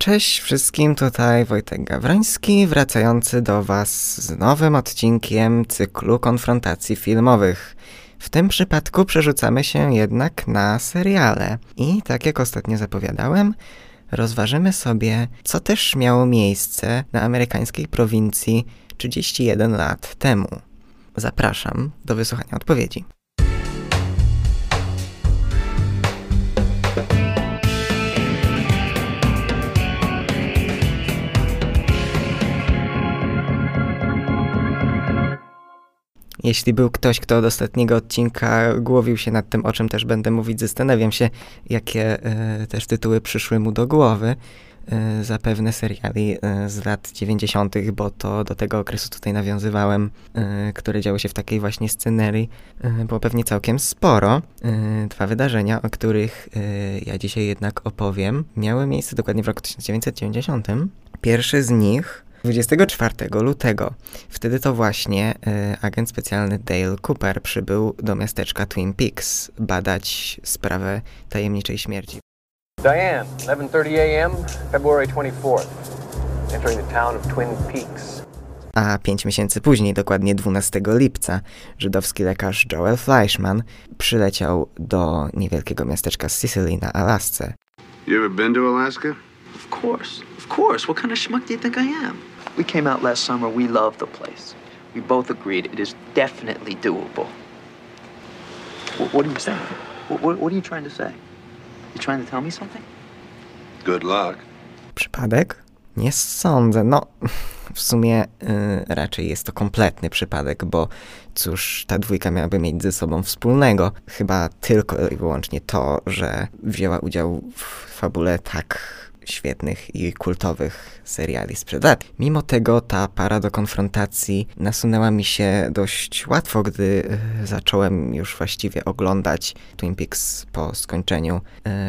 Cześć wszystkim, tutaj Wojtek Gawroński, wracający do Was z nowym odcinkiem cyklu konfrontacji filmowych. W tym przypadku przerzucamy się jednak na seriale. I tak jak ostatnio zapowiadałem, rozważymy sobie, co też miało miejsce na amerykańskiej prowincji 31 lat temu. Zapraszam do wysłuchania odpowiedzi. Jeśli był ktoś, kto od ostatniego odcinka głowił się nad tym, o czym też będę mówić, zastanawiam się, jakie e, też tytuły przyszły mu do głowy. E, zapewne seriali e, z lat 90., bo to do tego okresu tutaj nawiązywałem, które działy się w takiej właśnie scenerii, było pewnie całkiem sporo. Dwa wydarzenia, o których ja dzisiaj jednak opowiem, miały miejsce dokładnie w roku 1990. Pierwszy z nich 24 lutego. Wtedy to właśnie y, agent specjalny Dale Cooper przybył do miasteczka Twin Peaks badać sprawę tajemniczej śmierci. Diane, 11:30 a.m., February 24th. Entering the town of Twin Peaks. A pięć miesięcy później, dokładnie 12 lipca, żydowski lekarz Joel Fleischman przyleciał do niewielkiego miasteczka Sicily na Alasce. You ever been to Alaska? Of course, of course. What kind of schmuck do you think I am? We came out last summer. We love the place. We both agreed it is definitely doable. What, what are you saying? What, what, what are you trying to say? You trying to tell me something? Good luck. Przypadek? Nie sądzę. No, w sumie y, raczej jest to kompletny przypadek, bo cóż ta dwójka miałaby mieć ze sobą wspólnego? Chyba tylko i wyłącznie to, że wzięła udział w fabule tak świetnych i kultowych seriali sprzed lat. Mimo tego ta para do konfrontacji nasunęła mi się dość łatwo, gdy y, zacząłem już właściwie oglądać Twin Peaks po skończeniu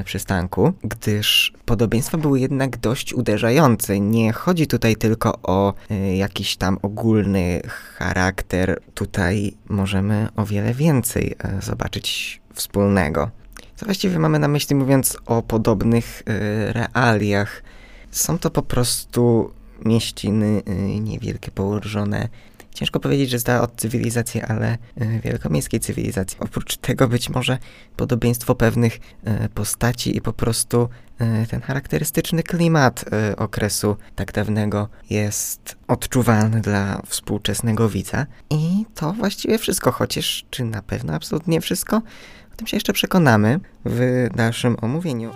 y, przystanku, gdyż podobieństwa były jednak dość uderzające. Nie chodzi tutaj tylko o y, jakiś tam ogólny charakter. Tutaj możemy o wiele więcej y, zobaczyć wspólnego. Co właściwie mamy na myśli mówiąc o podobnych y, realiach? Są to po prostu mieściny y, niewielkie, położone. Ciężko powiedzieć, że z dala od cywilizacji, ale y, wielkomiejskiej cywilizacji. Oprócz tego być może podobieństwo pewnych postaci i po prostu ten charakterystyczny klimat okresu tak dawnego jest odczuwalny dla współczesnego widza. I to właściwie wszystko, chociaż czy na pewno absolutnie wszystko? O tym się jeszcze przekonamy w dalszym omówieniu.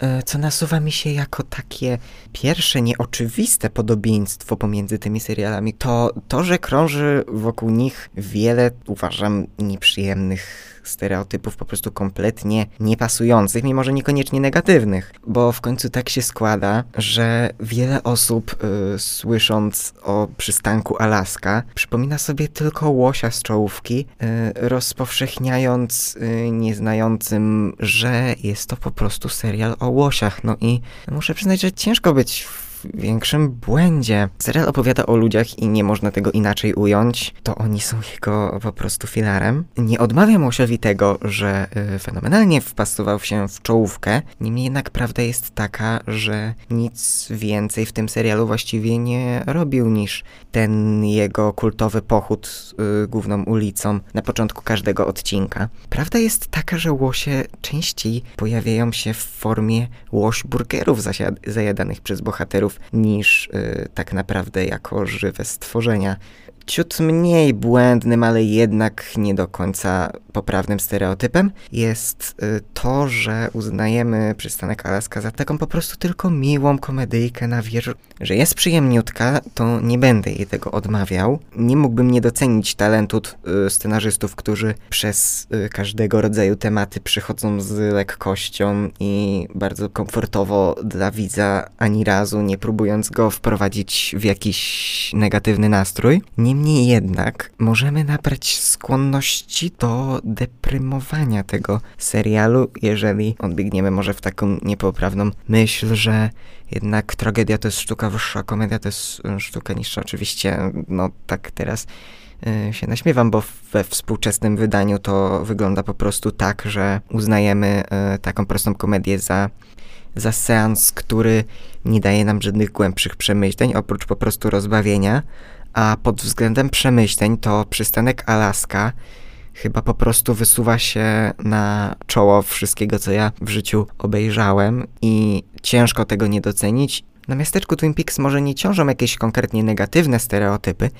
E, Co nasuwa mi się jako takie pierwsze nieoczywiste podobieństwo pomiędzy tymi serialami, to to, że krąży wokół nich wiele, uważam, nieprzyjemnych stereotypów, po prostu kompletnie niepasujących, mimo że niekoniecznie negatywnych. Bo w końcu tak się składa, że wiele osób, y, słysząc o przystanku Alaska, przypomina sobie tylko łosia z czołówki, y, rozpowszechniając y, nieznającym, że jest to po prostu serial o łosiach. No i muszę przyznać, że ciężko być w większym błędzie. Serial opowiada o ludziach i nie można tego inaczej ująć. To oni są jego po prostu filarem. Nie odmawiam Łosiowi tego, że y, fenomenalnie wpasował się w czołówkę. Niemniej jednak prawda jest taka, że nic więcej w tym serialu właściwie nie robił niż ten jego kultowy pochód y, główną ulicą na początku każdego odcinka. Prawda jest taka, że łosie częściej pojawiają się w formie łoś burgerów zajadanych przez bohaterów niż y, tak naprawdę jako żywe stworzenia. Ciut mniej błędnym, ale jednak nie do końca poprawnym stereotypem jest y, to, że uznajemy przystanek Alaska za taką po prostu tylko miłą komedyjkę na wieżu. Że jest przyjemniutka, to nie będę jej tego odmawiał. Nie mógłbym nie docenić talentu y, scenarzystów, którzy przez y, każdego rodzaju tematy przychodzą z lekkością i bardzo komfortowo dla widza, ani razu nie próbując go wprowadzić w jakiś negatywny nastrój. Niemniej Niemniej jednak możemy nabrać skłonności do deprymowania tego serialu, jeżeli odbiegniemy może w taką niepoprawną myśl, że jednak tragedia to jest sztuka wyższa, komedia to jest e, sztuka niższa. Oczywiście, no tak teraz e, się naśmiewam, bo we współczesnym wydaniu to wygląda po prostu tak, że uznajemy e, taką prostą komedię za za seans, który nie daje nam żadnych głębszych przemyśleń, oprócz po prostu rozbawienia. A pod względem przemyśleń to przystanek Alaska chyba po prostu wysuwa się na czoło wszystkiego, co ja w życiu obejrzałem i ciężko tego nie docenić. Na miasteczku Twin Peaks może nie ciążą jakieś konkretnie negatywne stereotypy,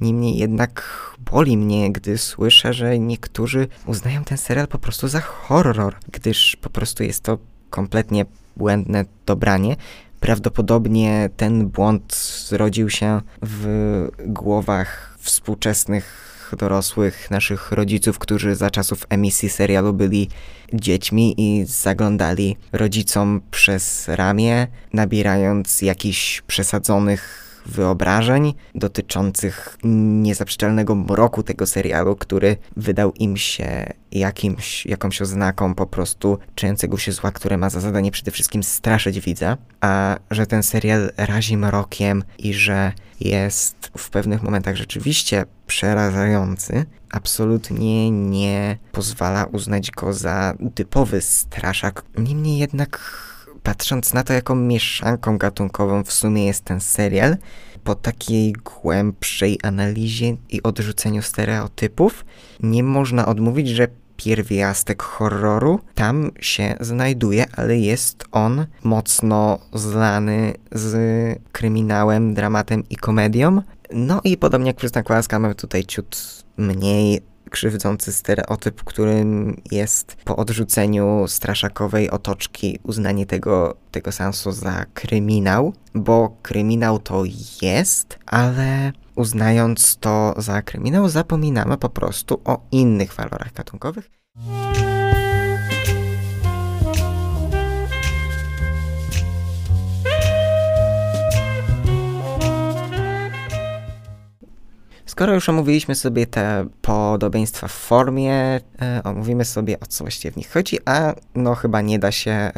niemniej jednak boli mnie, gdy słyszę, że niektórzy uznają ten serial po prostu za horror, gdyż po prostu jest to kompletnie błędne dobranie. Prawdopodobnie ten błąd zrodził się w głowach współczesnych dorosłych naszych rodziców, którzy za czasów emisji serialu byli dziećmi i zaglądali rodzicom przez ramię, nabierając jakichś przesadzonych wyobrażeń dotyczących niezaprzeczalnego mroku tego serialu, który wydał im się jakimś, jakąś oznaką po prostu czyjącego się zła, które ma za zadanie przede wszystkim straszyć widza, a że ten serial razi mrokiem i że jest w pewnych momentach rzeczywiście przerażający, absolutnie nie pozwala uznać go za typowy straszak. Niemniej jednak patrząc na to, jaką mieszanką gatunkową w sumie jest ten serial, po takiej głębszej analizie i odrzuceniu stereotypów, nie można odmówić, że pierwiastek horroru tam się znajduje, ale jest on mocno zlany z kryminałem, dramatem i komedią. No i podobnie jak łaska mamy tutaj ciut mniej krzywdzący stereotyp, którym jest po odrzuceniu straszakowej otoczki uznanie tego, tego sensu za kryminał, bo kryminał to jest, ale uznając to za kryminał, zapominamy po prostu o innych walorach gatunkowych. Skoro już omówiliśmy sobie te podobieństwa w formie, e, omówimy sobie o co właściwie w nich chodzi, a no chyba nie da się e,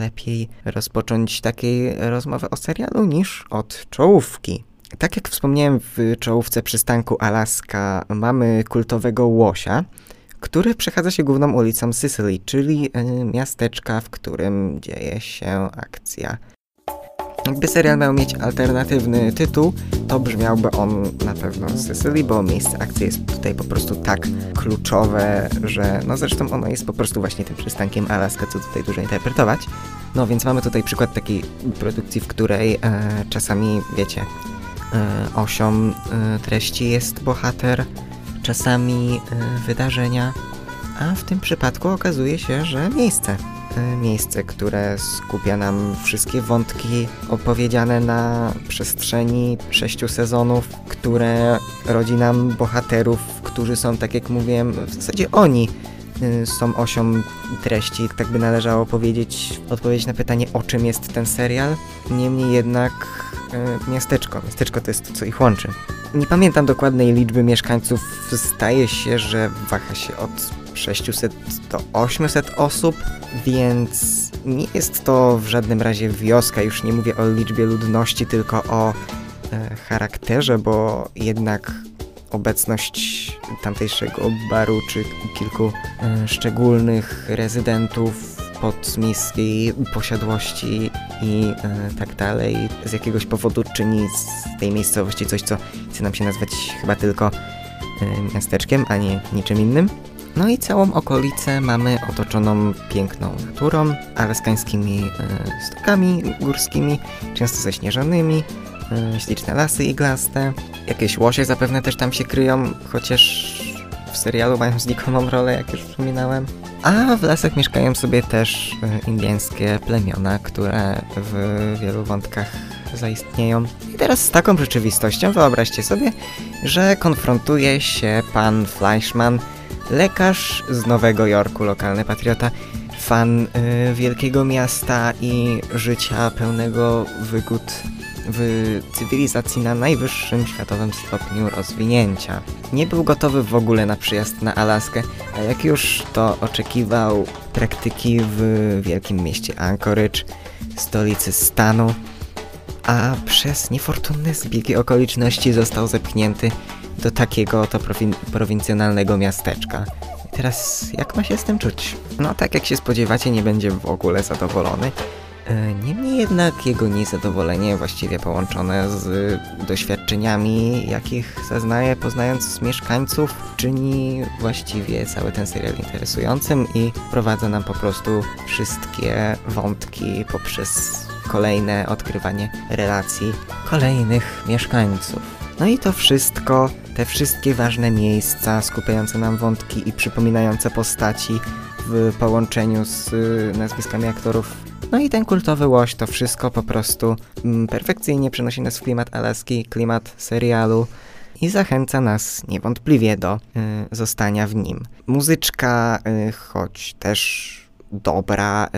lepiej rozpocząć takiej rozmowy o serialu niż od czołówki. Tak jak wspomniałem w czołówce przystanku Alaska, mamy kultowego łosia, który przechadza się główną ulicą Sicily, czyli e, miasteczka, w którym dzieje się akcja jakby serial miał mieć alternatywny tytuł, to brzmiałby on na pewno Sicily, bo miejsce akcji jest tutaj po prostu tak kluczowe, że no zresztą ono jest po prostu właśnie tym przystankiem Alaska, co tutaj dużo interpretować. No więc mamy tutaj przykład takiej produkcji, w której e, czasami, wiecie, e, osią e, treści jest bohater, czasami e, wydarzenia, a w tym przypadku okazuje się, że miejsce. E, miejsce, które skupia nam wszystkie wątki opowiedziane na przestrzeni sześciu sezonów, które rodzi nam bohaterów, którzy są, tak jak mówiłem, w zasadzie oni e, są osią treści, tak by należało powiedzieć, odpowiedzieć na pytanie, o czym jest ten serial. Niemniej jednak e, miasteczko. Miasteczko to jest to, co ich łączy. Nie pamiętam dokładnej liczby mieszkańców. Zdaje się, że waha się od 600 do 800 osób, więc nie jest to w żadnym razie wioska, już nie mówię o liczbie ludności, tylko o e, charakterze, bo jednak obecność tamtejszego baru czy kilku e, szczególnych rezydentów podmiejskiej posiadłości i e, tak dalej z jakiegoś powodu czyni z tej miejscowości coś, co chce nam się nazwać chyba tylko e, miasteczkiem, a nie niczym innym. No i całą okolicę mamy otoczoną piękną naturą, alaskańskimi e, stokami górskimi, często zaśnieżonymi, e, śliczne lasy iglaste. Jakieś łosie zapewne też tam się kryją, chociaż w serialu mają znikomą rolę, jak już wspominałem. A w lasach mieszkają sobie też e, indyjskie plemiona, które w wielu wątkach zaistnieją. I teraz z taką rzeczywistością wyobraźcie sobie, że konfrontuje się pan Fleischmann lekarz z Nowego Jorku, lokalny patriota, fan y, wielkiego miasta i życia pełnego wygód w cywilizacji na najwyższym światowym stopniu rozwinięcia. Nie był gotowy w ogóle na przyjazd na Alaskę, a jak już to oczekiwał praktyki w wielkim mieście Anchorage, stolicy stanu, a przez niefortunne zbiegi okoliczności został zepchnięty do takiego oto prowin prowincjonalnego miasteczka. Teraz jak ma się z tym czuć? No tak jak się spodziewacie, nie będzie w ogóle zadowolony. E, niemniej jednak jego niezadowolenie, właściwie połączone z doświadczeniami, jakich zaznaje poznając mieszkańców, czyni właściwie cały ten serial interesującym i prowadza nam po prostu wszystkie wątki poprzez kolejne odkrywanie relacji kolejnych mieszkańców. No i to wszystko, te wszystkie ważne miejsca skupiające nam wątki i przypominające postaci w połączeniu z y, nazwiskami aktorów. No i ten kultowy łoś, to wszystko po prostu mm, perfekcyjnie przenosi nas w klimat Alaski, klimat serialu i zachęca nas niewątpliwie do y, zostania w nim. Muzyczka, y, choć też dobra y,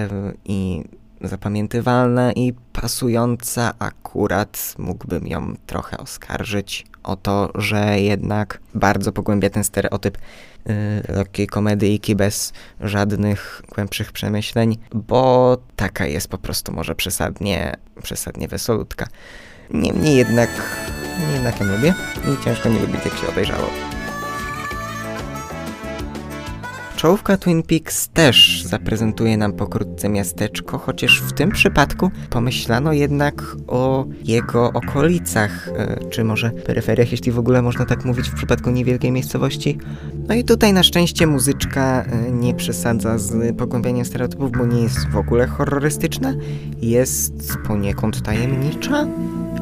i zapamiętywalna i pasująca akurat mógłbym ją trochę oskarżyć o to, że jednak bardzo pogłębia ten stereotyp yy, lekkiej komedyjki bez żadnych głębszych przemyśleń, bo taka jest po prostu może przesadnie, przesadnie wesolutka. Niemniej jednak, jednak ją lubię i ciężko nie lubić jak się obejrzało. Czołówka Twin Peaks też zaprezentuje nam pokrótce miasteczko, chociaż w tym przypadku pomyślano jednak o jego okolicach, e, czy może peryferiach, jeśli w ogóle można tak mówić w przypadku niewielkiej miejscowości. No i tutaj na szczęście muzyczka e, nie przesadza z pogłębianiem stereotypów, bo nie jest w ogóle horrorystyczna, jest poniekąd tajemnicza,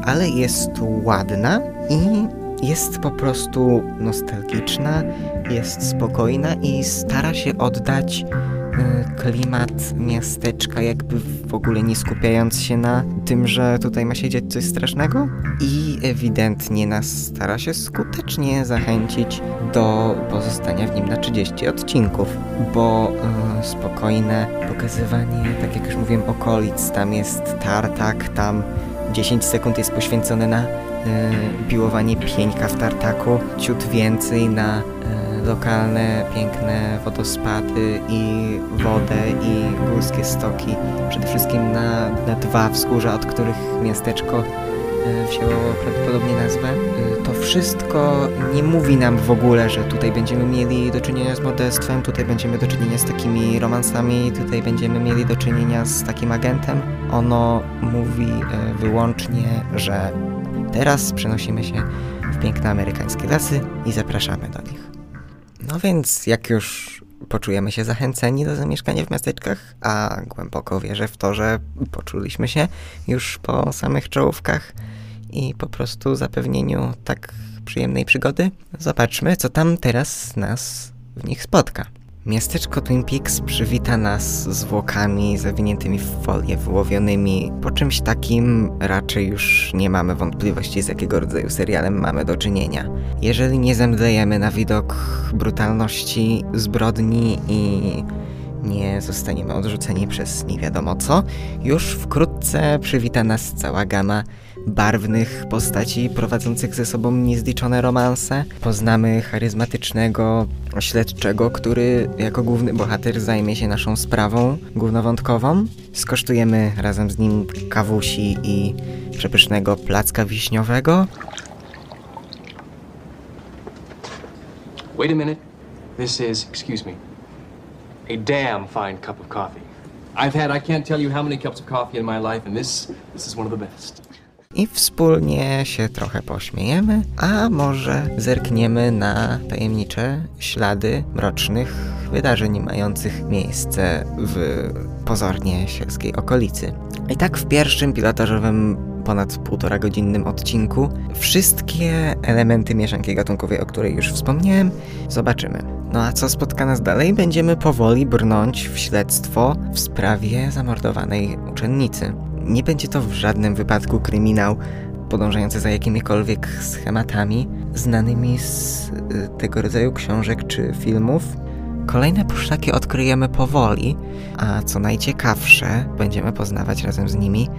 ale jest ładna i jest po prostu nostalgiczna, jest spokojna i stara się oddać y, klimat miasteczka, jakby w ogóle nie skupiając się na tym, że tutaj ma się dziać coś strasznego. I ewidentnie nas stara się skutecznie zachęcić do pozostania w nim na 30 odcinków, bo y, spokojne pokazywanie, tak jak już mówiłem, okolic, tam jest tartak, tam 10 sekund jest poświęcone na E, biłowanie pieńka w tartaku, ciut więcej na e, lokalne, piękne wodospady i wodę i górskie stoki. Przede wszystkim na, na dwa wzgórza, od których miasteczko e, wzięło prawdopodobnie nazwę. To wszystko nie mówi nam w ogóle, że tutaj będziemy mieli do czynienia z morderstwem, tutaj będziemy do czynienia z takimi romansami, tutaj będziemy mieli do czynienia z takim agentem. Ono mówi wyłącznie, że Teraz przenosimy się w piękne amerykańskie lasy i zapraszamy do nich. No więc, jak już poczujemy się zachęceni do zamieszkania w miasteczkach, a głęboko wierzę w to, że poczuliśmy się już po samych czołówkach i po prostu zapewnieniu tak przyjemnej przygody, zobaczmy, co tam teraz nas w nich spotka. Miasteczko Twin Peaks przywita nas zwłokami zawiniętymi w folię, wyłowionymi. Po czymś takim raczej już nie mamy wątpliwości, z jakiego rodzaju serialem mamy do czynienia. Jeżeli nie zemdlejemy na widok brutalności, zbrodni i nie zostaniemy odrzuceni przez nie wiadomo co, już wkrótce przywita nas cała gama barwnych postaci prowadzących ze sobą niezliczone romanse. Poznamy charyzmatycznego śledczego, który jako główny bohater zajmie się naszą sprawą głównowątkową. Skosztujemy razem z nim kawusi i przepysznego placka wiśniowego. Wait a minute. This is, excuse me, a damn fine cup of coffee. I've had I can't tell you how many cups of coffee in my life, and this this is one of the best i wspólnie się trochę pośmiejemy, a może zerkniemy na tajemnicze ślady mrocznych wydarzeń mających miejsce w pozornie sielskiej okolicy. I tak w pierwszym pilotażowym ponad półtora godzinnym odcinku wszystkie elementy mieszanki gatunkowej, o której już wspomniałem, zobaczymy. No a co spotka nas dalej? Będziemy powoli brnąć w śledztwo w sprawie zamordowanej uczennicy. Nie będzie to w żadnym wypadku kryminał podążający za jakimikolwiek schematami znanymi z y, tego rodzaju książek czy filmów. Kolejne poszlaki odkryjemy powoli, a co najciekawsze, będziemy poznawać razem z nimi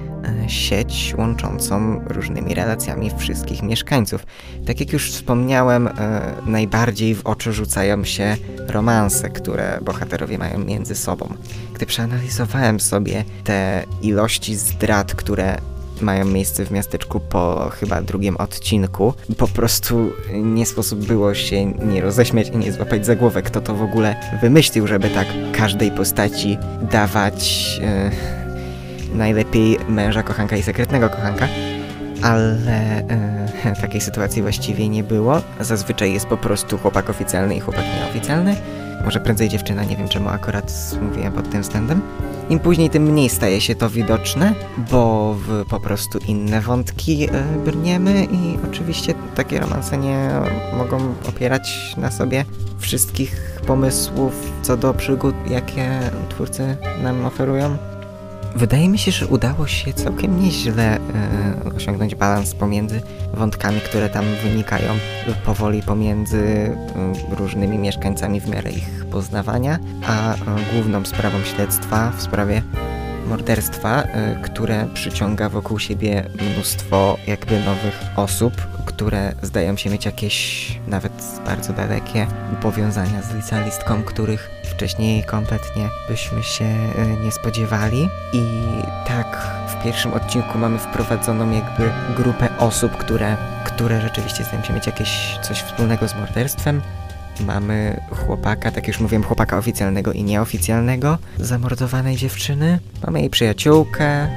e, sieć łączącą różnymi relacjami wszystkich mieszkańców. Tak jak już wspomniałem, e, najbardziej w oczy rzucają się romanse, które bohaterowie mają między sobą. Gdy przeanalizowałem sobie te ilości zdrad, które mają miejsce w miasteczku po chyba drugim odcinku. Po prostu nie sposób było się nie roześmiać i nie złapać za głowę, kto to w ogóle wymyślił, żeby tak każdej postaci dawać e, najlepiej męża, kochanka i sekretnego kochanka. Ale e, takiej sytuacji właściwie nie było. Zazwyczaj jest po prostu chłopak oficjalny i chłopak nieoficjalny. Może prędzej dziewczyna, nie wiem czemu akurat mówiłem pod tym względem. Im później, tym mniej staje się to widoczne, bo w po prostu inne wątki e, brniemy i oczywiście takie romanse nie mogą opierać na sobie wszystkich pomysłów co do przygód, jakie twórcy nam oferują. Wydaje mi się, że udało się całkiem nieźle e, osiągnąć balans pomiędzy wątkami, które tam wynikają powoli pomiędzy e, różnymi mieszkańcami w miarę ich poznawania, a e, główną sprawą śledztwa w sprawie morderstwa, e, które przyciąga wokół siebie mnóstwo jakby nowych osób, które zdają się mieć jakieś nawet bardzo dalekie powiązania z licealistką, których wcześniej kompletnie byśmy się e, nie spodziewali. I tak w pierwszym odcinku mamy wprowadzoną jakby grupę osób, które, które rzeczywiście zdają się mieć jakieś coś wspólnego z morderstwem. Mamy chłopaka, tak już mówiłem, chłopaka oficjalnego i nieoficjalnego zamordowanej dziewczyny. Mamy jej przyjaciółkę,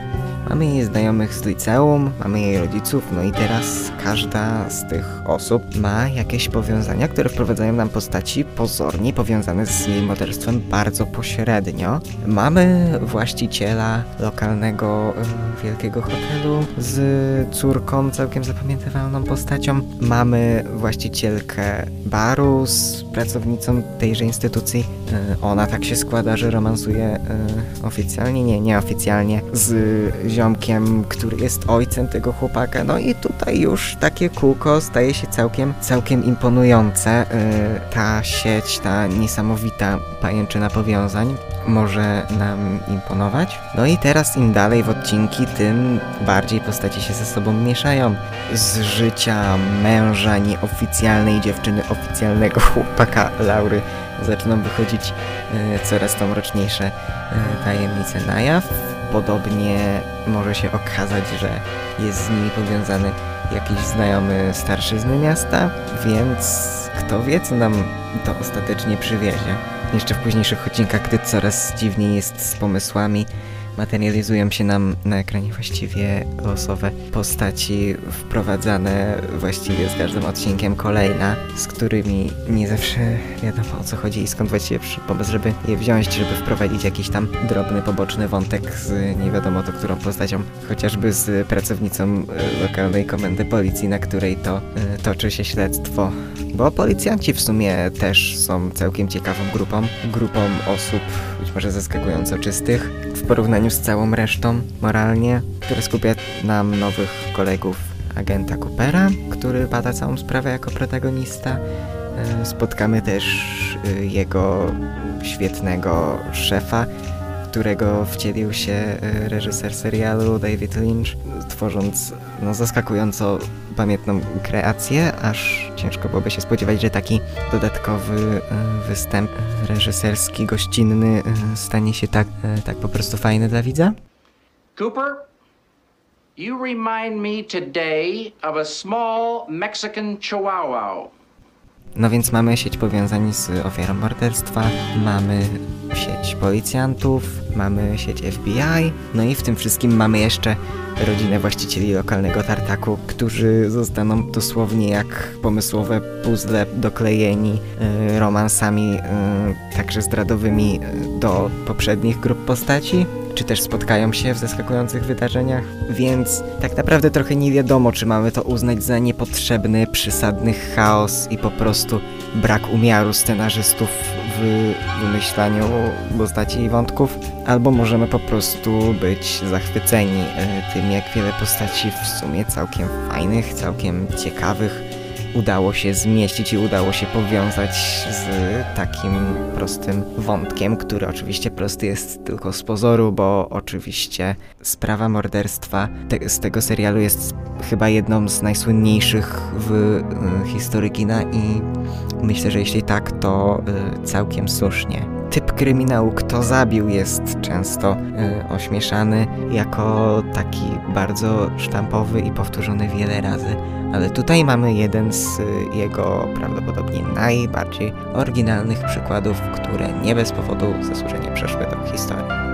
mamy jej znajomych z liceum, mamy jej rodziców, no i teraz każda z tych osób ma jakieś powiązania, które wprowadzają nam postaci pozornie powiązane z jej morderstwem bardzo pośrednio. Mamy właściciela lokalnego wielkiego hotelu z córką całkiem zapamiętywalną postacią. Mamy właścicielkę baru z pracownicą tejże instytucji. Y, ona tak się składa, że romansuje y, oficjalnie, nie, nieoficjalnie z ziomkiem, który jest ojcem tego chłopaka. No i tutaj już takie kółko staje się całkiem, całkiem imponujące. Yy, ta sieć, ta niesamowita pajęczyna powiązań może nam imponować. No i teraz im dalej w odcinki, tym bardziej postaci się ze sobą mieszają. Z życia męża nieoficjalnej dziewczyny, oficjalnego chłopaka Laury zaczną wychodzić yy, coraz to mroczniejsze yy, tajemnice na jaw. Podobnie może się okazać, że jest z nimi powiązany jakiś znajomy starszyzny miasta, więc kto wie, co nam to ostatecznie przywiezie. Jeszcze w późniejszych odcinkach, gdy coraz dziwniej jest z pomysłami, materializują się nam na ekranie właściwie losowe postaci wprowadzane właściwie z każdym odcinkiem kolejna, z którymi nie zawsze wiadomo o co chodzi i skąd właściwie przyszedł pomysł, żeby je wziąć, żeby wprowadzić jakiś tam drobny, poboczny wątek z nie wiadomo to którą postacią, chociażby z pracownicą e, lokalnej komendy policji, na której to e, toczy się śledztwo. Bo policjanci w sumie też są całkiem ciekawą grupą, grupą osób być może zaskakująco czystych w porównaniu z całą resztą moralnie, które skupia nam nowych kolegów agenta Coopera, który bada całą sprawę jako protagonista. E, Spotkamy też e, jego świetnego szefa, którego wcielił się e, reżyser serialu David Lynch, tworząc no, zaskakująco pamiętną kreację, aż ciężko byłoby się spodziewać, że taki dodatkowy e, występ reżyserski, gościnny e, stanie się tak, tak po prostu fajny dla widza. Cooper, you remind me today of a small Mexican chihuahua. No więc mamy sieć powiązań z ofiarą morderstwa, mamy sieć policjantów, mamy sieć FBI, no i w tym wszystkim mamy jeszcze rodzinę właścicieli lokalnego tartaku, którzy zostaną dosłownie jak pomysłowe puzzle doklejeni y, romansami, y, także zdradowymi y, do poprzednich grup postaci czy też spotkają się w zaskakujących wydarzeniach, więc tak naprawdę trochę nie wiadomo, czy mamy to uznać za niepotrzebny, przysadny chaos i po prostu brak umiaru scenarzystów w wymyślaniu postaci i wątków, albo możemy po prostu być zachwyceni e, tym, jak wiele postaci w sumie całkiem fajnych, całkiem ciekawych udało się zmieścić i udało się powiązać z takim prostym wątkiem, który oczywiście prosty jest tylko z pozoru, bo oczywiście sprawa morderstwa te, z tego serialu jest chyba jedną z najsłynniejszych w y, historii kina i myślę, że jeśli tak, to y, całkiem słusznie typ kryminału, kto zabił, jest często y, ośmieszany jako taki bardzo sztampowy i powtórzony wiele razy, ale tutaj mamy jeden z y, jego prawdopodobnie najbardziej oryginalnych przykładów, które nie bez powodu zasłużenie przeszły do historii.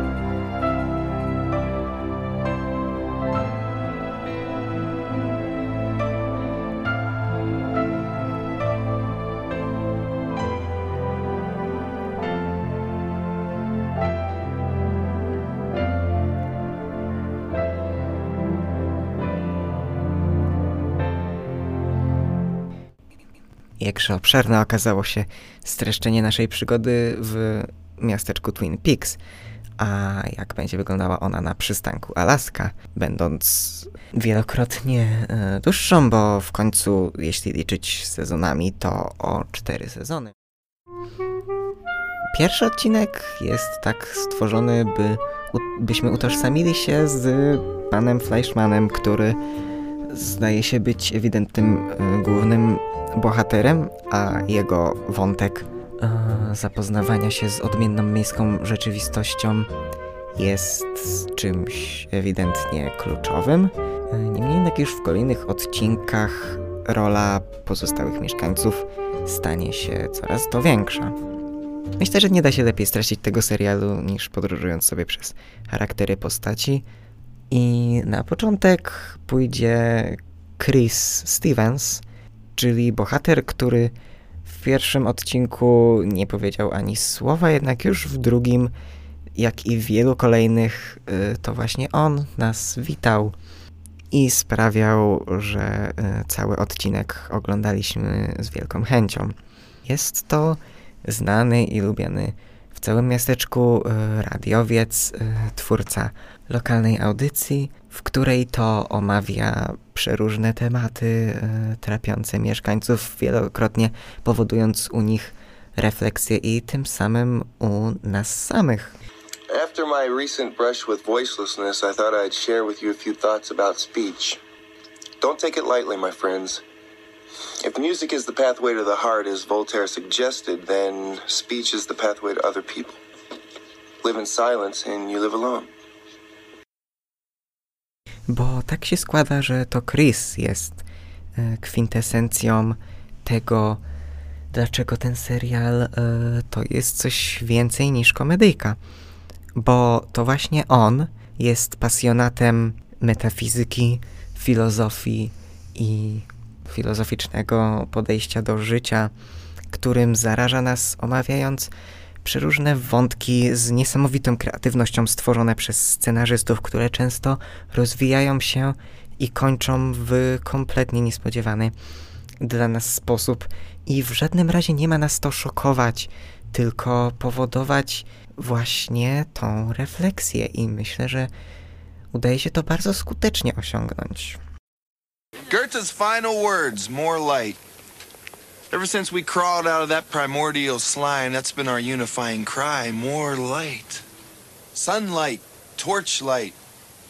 Jakże obszerne okazało się streszczenie naszej przygody w miasteczku Twin Peaks. A jak będzie wyglądała ona na przystanku Alaska, będąc wielokrotnie e, dłuższą, bo w końcu, jeśli liczyć sezonami, to o cztery sezony. Pierwszy odcinek jest tak stworzony, by byśmy utożsamili się z panem Fleischmanem, który zdaje się być ewidentnym e, głównym bohaterem, a jego wątek e, zapoznawania się z odmienną miejską rzeczywistością jest czymś ewidentnie kluczowym. E, niemniej jednak już w kolejnych odcinkach rola pozostałych mieszkańców stanie się coraz to większa. Myślę, że nie da się lepiej stracić tego serialu niż podróżując sobie przez charaktery postaci. I na początek pójdzie Chris Stevens, czyli bohater, który w pierwszym odcinku nie powiedział ani słowa, jednak już w drugim, jak i w wielu kolejnych, y, to właśnie on nas witał i sprawiał, że y, cały odcinek oglądaliśmy z wielką chęcią. Jest to znany i lubiany całym miasteczku y, radiowiec, twórca lokalnej audycji, w której to omawia przeróżne tematy e, trapiące mieszkańców, wielokrotnie powodując u nich refleksję i tym samym u nas samych. After my recent brush with voicelessness, I thought I'd share with you a few thoughts about speech. Don't take it lightly, my friends. If music is the pathway to the heart, as Voltaire suggested, then speech is the pathway to other people. Live in silence and you live alone. bo tak się składa, że to Chris jest e, kwintesencją tego, dlaczego ten serial e, to jest coś więcej niż komedyjka. Bo to właśnie on jest pasjonatem metafizyki, filozofii i filozoficznego podejścia do życia, którym zaraża nas omawiając przeróżne wątki z niesamowitą kreatywnością stworzone przez scenarzystów, które często rozwijają się i kończą w kompletnie niespodziewany dla nas sposób. I w żadnym razie nie ma nas to szokować, tylko powodować właśnie tą refleksję. I myślę, że udaje się to bardzo skutecznie osiągnąć. Goethe's final words, more light. Ever since we crawled out of that primordial slime, that's been our unifying cry more light. Sunlight, torchlight,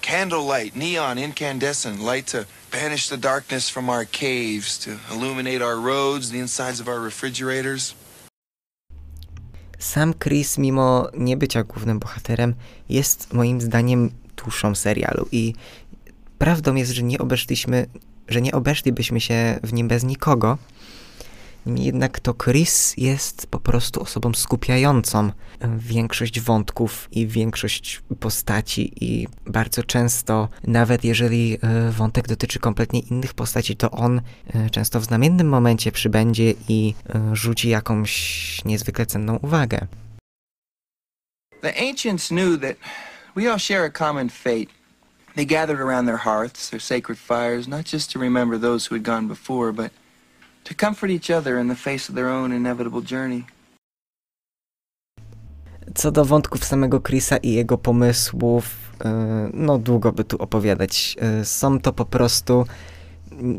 candlelight, neon, incandescent, light to banish the darkness from our caves, to illuminate our roads, the insides of our refrigerators. Sam Chris, mimo nie bycia głównym bohaterem, jest moim zdaniem duszą serialu i prawdą jest, że nie obeszliśmy, że nie obeszlibyśmy się w nim bez nikogo, Niemniej jednak to Chris jest po prostu osobą skupiającą większość wątków i większość postaci i bardzo często, nawet jeżeli e, wątek dotyczy kompletnie innych postaci, to on e, często w znamiennym momencie przybędzie i e, rzuci jakąś niezwykle cenną uwagę. The ancients knew that we all share a common fate. They gathered around their hearths, their sacred fires, not just to remember those who had gone before, but to comfort each other in the face of their own inevitable journey. Co do wątków samego Chrisa i jego pomysłów, e, no długo by tu opowiadać. E, są to po prostu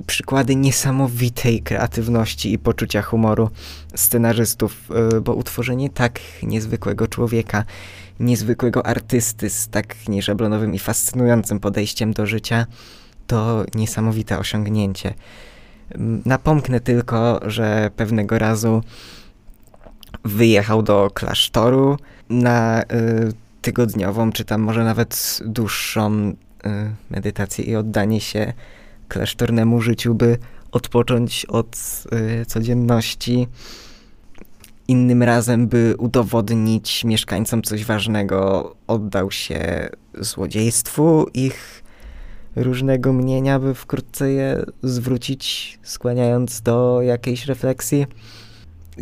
przykłady niesamowitej kreatywności i poczucia humoru scenarzystów, y, bo utworzenie tak niezwykłego człowieka, niezwykłego artysty z tak nieszablonowym i fascynującym podejściem do życia to niesamowite osiągnięcie. Napomknę tylko, że pewnego razu wyjechał do klasztoru na y, tygodniową, czy tam może nawet dłuższą y, medytację i oddanie się klasztornemu życiu, by odpocząć od y, codzienności. Innym razem, by udowodnić mieszkańcom coś ważnego, oddał się złodziejstwu ich różnego mnienia, by wkrótce je zwrócić, skłaniając do jakiejś refleksji.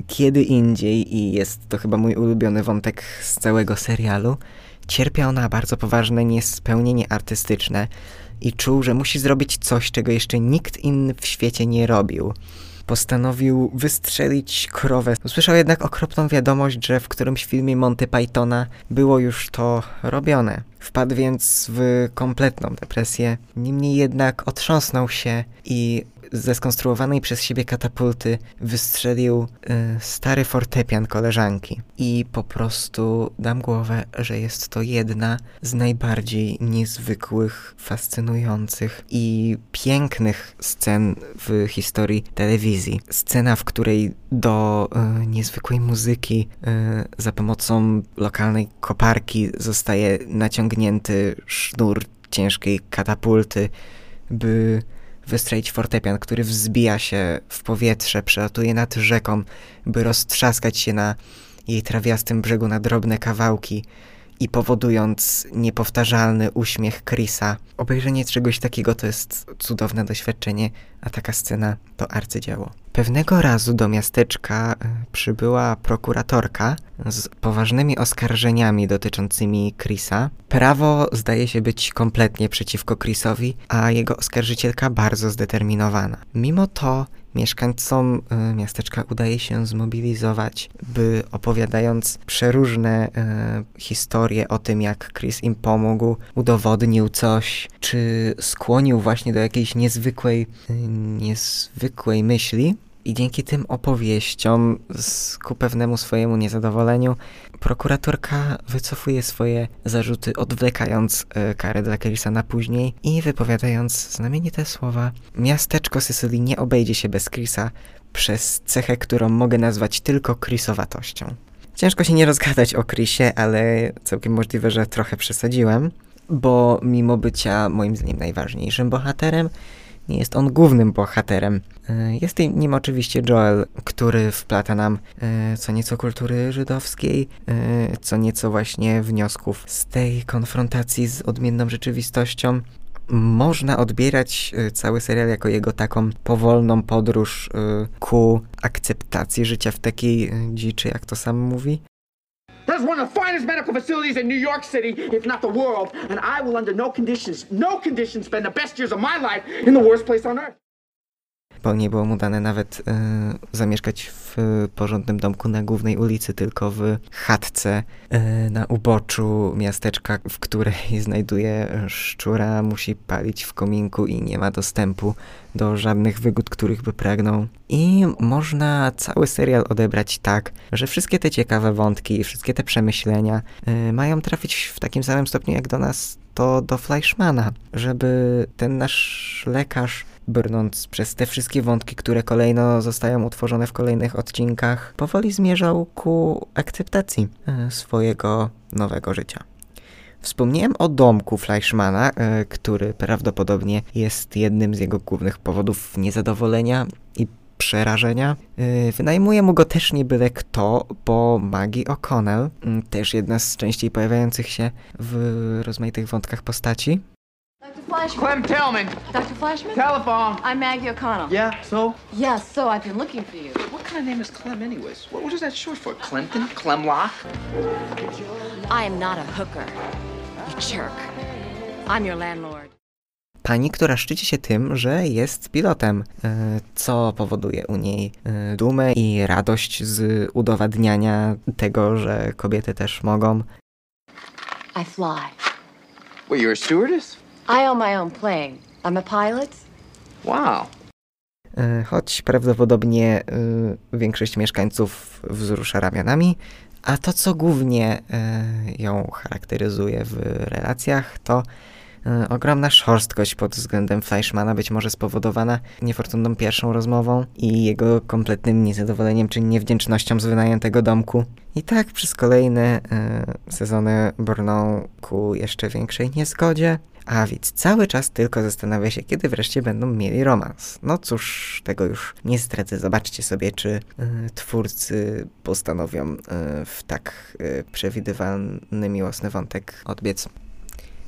Kiedy indziej, i jest to chyba mój ulubiony wątek z całego serialu, cierpiał na bardzo poważne niespełnienie artystyczne i czuł, że musi zrobić coś, czego jeszcze nikt inny w świecie nie robił postanowił wystrzelić krowę. Usłyszał jednak okropną wiadomość, że w którymś filmie Monty Pythona było już to robione. Wpadł więc w kompletną depresję. Niemniej jednak otrząsnął się i ze skonstruowanej przez siebie katapulty wystrzelił y, stary fortepian koleżanki. I po prostu dam głowę, że jest to jedna z najbardziej niezwykłych, fascynujących i pięknych scen w historii telewizji. Scena, w której do y, niezwykłej muzyki y, za pomocą lokalnej koparki zostaje naciągnięty sznur ciężkiej katapulty, by wystrzelić fortepian, który wzbija się w powietrze, przelatuje nad rzeką, by roztrzaskać się na jej trawiastym brzegu na drobne kawałki i powodując niepowtarzalny uśmiech Chrisa. Obejrzenie czegoś takiego to jest cudowne doświadczenie, a taka scena to arcydzieło. Pewnego razu do miasteczka e, przybyła prokuratorka z poważnymi oskarżeniami dotyczącymi Chrisa. Prawo zdaje się być kompletnie przeciwko Chrisowi, a jego oskarżycielka bardzo zdeterminowana. Mimo to mieszkańcom y, miasteczka udaje się zmobilizować, by opowiadając przeróżne y, historie o tym, jak Chris im pomógł, udowodnił coś, czy skłonił właśnie do jakiejś niezwykłej, y, niezwykłej myśli, i dzięki tym opowieściom, ku pewnemu swojemu niezadowoleniu, prokuratorka wycofuje swoje zarzuty, odwlekając e, karę dla Kerisa na później i wypowiadając znamienite słowa: Miasteczko Sycylii nie obejdzie się bez Chrisa przez cechę, którą mogę nazwać tylko Chrisowatością. Ciężko się nie rozgadać o Chrisie, ale całkiem możliwe, że trochę przesadziłem, bo mimo bycia moim zdaniem najważniejszym bohaterem, nie jest on głównym bohaterem. E, jest nim oczywiście Joel, który wplata nam e, co nieco kultury żydowskiej, e, co nieco właśnie wniosków z tej konfrontacji z odmienną rzeczywistością. Można odbierać cały serial jako jego taką powolną podróż ku akceptacji życia w takiej dziczy, jak to sam mówi. That's one of the finest medical facilities in New York City, if not the world, and I will under no conditions, no conditions spend the best years of my life in the worst place on earth. Nie było mu dane nawet e, zamieszkać w porządnym domku na głównej ulicy, tylko w chatce e, na uboczu miasteczka, w której znajduje szczura, musi palić w kominku i nie ma dostępu do żadnych wygód, których by pragnął. I można cały serial odebrać tak, że wszystkie te ciekawe wątki i wszystkie te przemyślenia y, mają trafić w takim samym stopniu jak do nas to do Fleischmana, żeby ten nasz lekarz brnąc przez te wszystkie wątki, które kolejno zostają utworzone w kolejnych odcinkach, powoli zmierzał ku akceptacji y, swojego nowego życia. Wspomniałem o domku Fleischmana, e, który prawdopodobnie jest jednym z jego głównych powodów niezadowolenia i przerażenia. E, wynajmuje mu go też nie byle kto, bo Maggie O'Connell, też jedna z częściej pojawiających się w rozmaitych wątkach postaci. Clem Tellman. Dr. Flashman? Telephone. I'm Maggie O'Connell. Yeah, so? Yes, so I've been looking for you. What kind of name is Clem anyways? What, what is that short for? Clinton? Clemlock? I am not a hooker. jerk. I'm your landlord. Pani, która szczyci się tym, że jest pilotem, e, co powoduje u niej e, dumę i radość z udowadniania tego, że kobiety też mogą. I fly. Well, you're a stewardess? I own my own plane. I'm a pilot. Wow. E, choć prawdopodobnie y, większość mieszkańców wzrusza ramionami, a to, co głównie y, ją charakteryzuje w relacjach, to y, ogromna szorstkość pod względem Fleischmana, być może spowodowana niefortunną pierwszą rozmową i jego kompletnym niezadowoleniem czy niewdzięcznością z wynajętego domku. I tak przez kolejne sezony brną ku jeszcze większej niezgodzie, a więc cały czas tylko zastanawia się, kiedy wreszcie będą mieli romans. No cóż, tego już nie zdradzę. Zobaczcie sobie, czy y, twórcy postanowią y, w tak y, przewidywalny, miłosny wątek odbiec.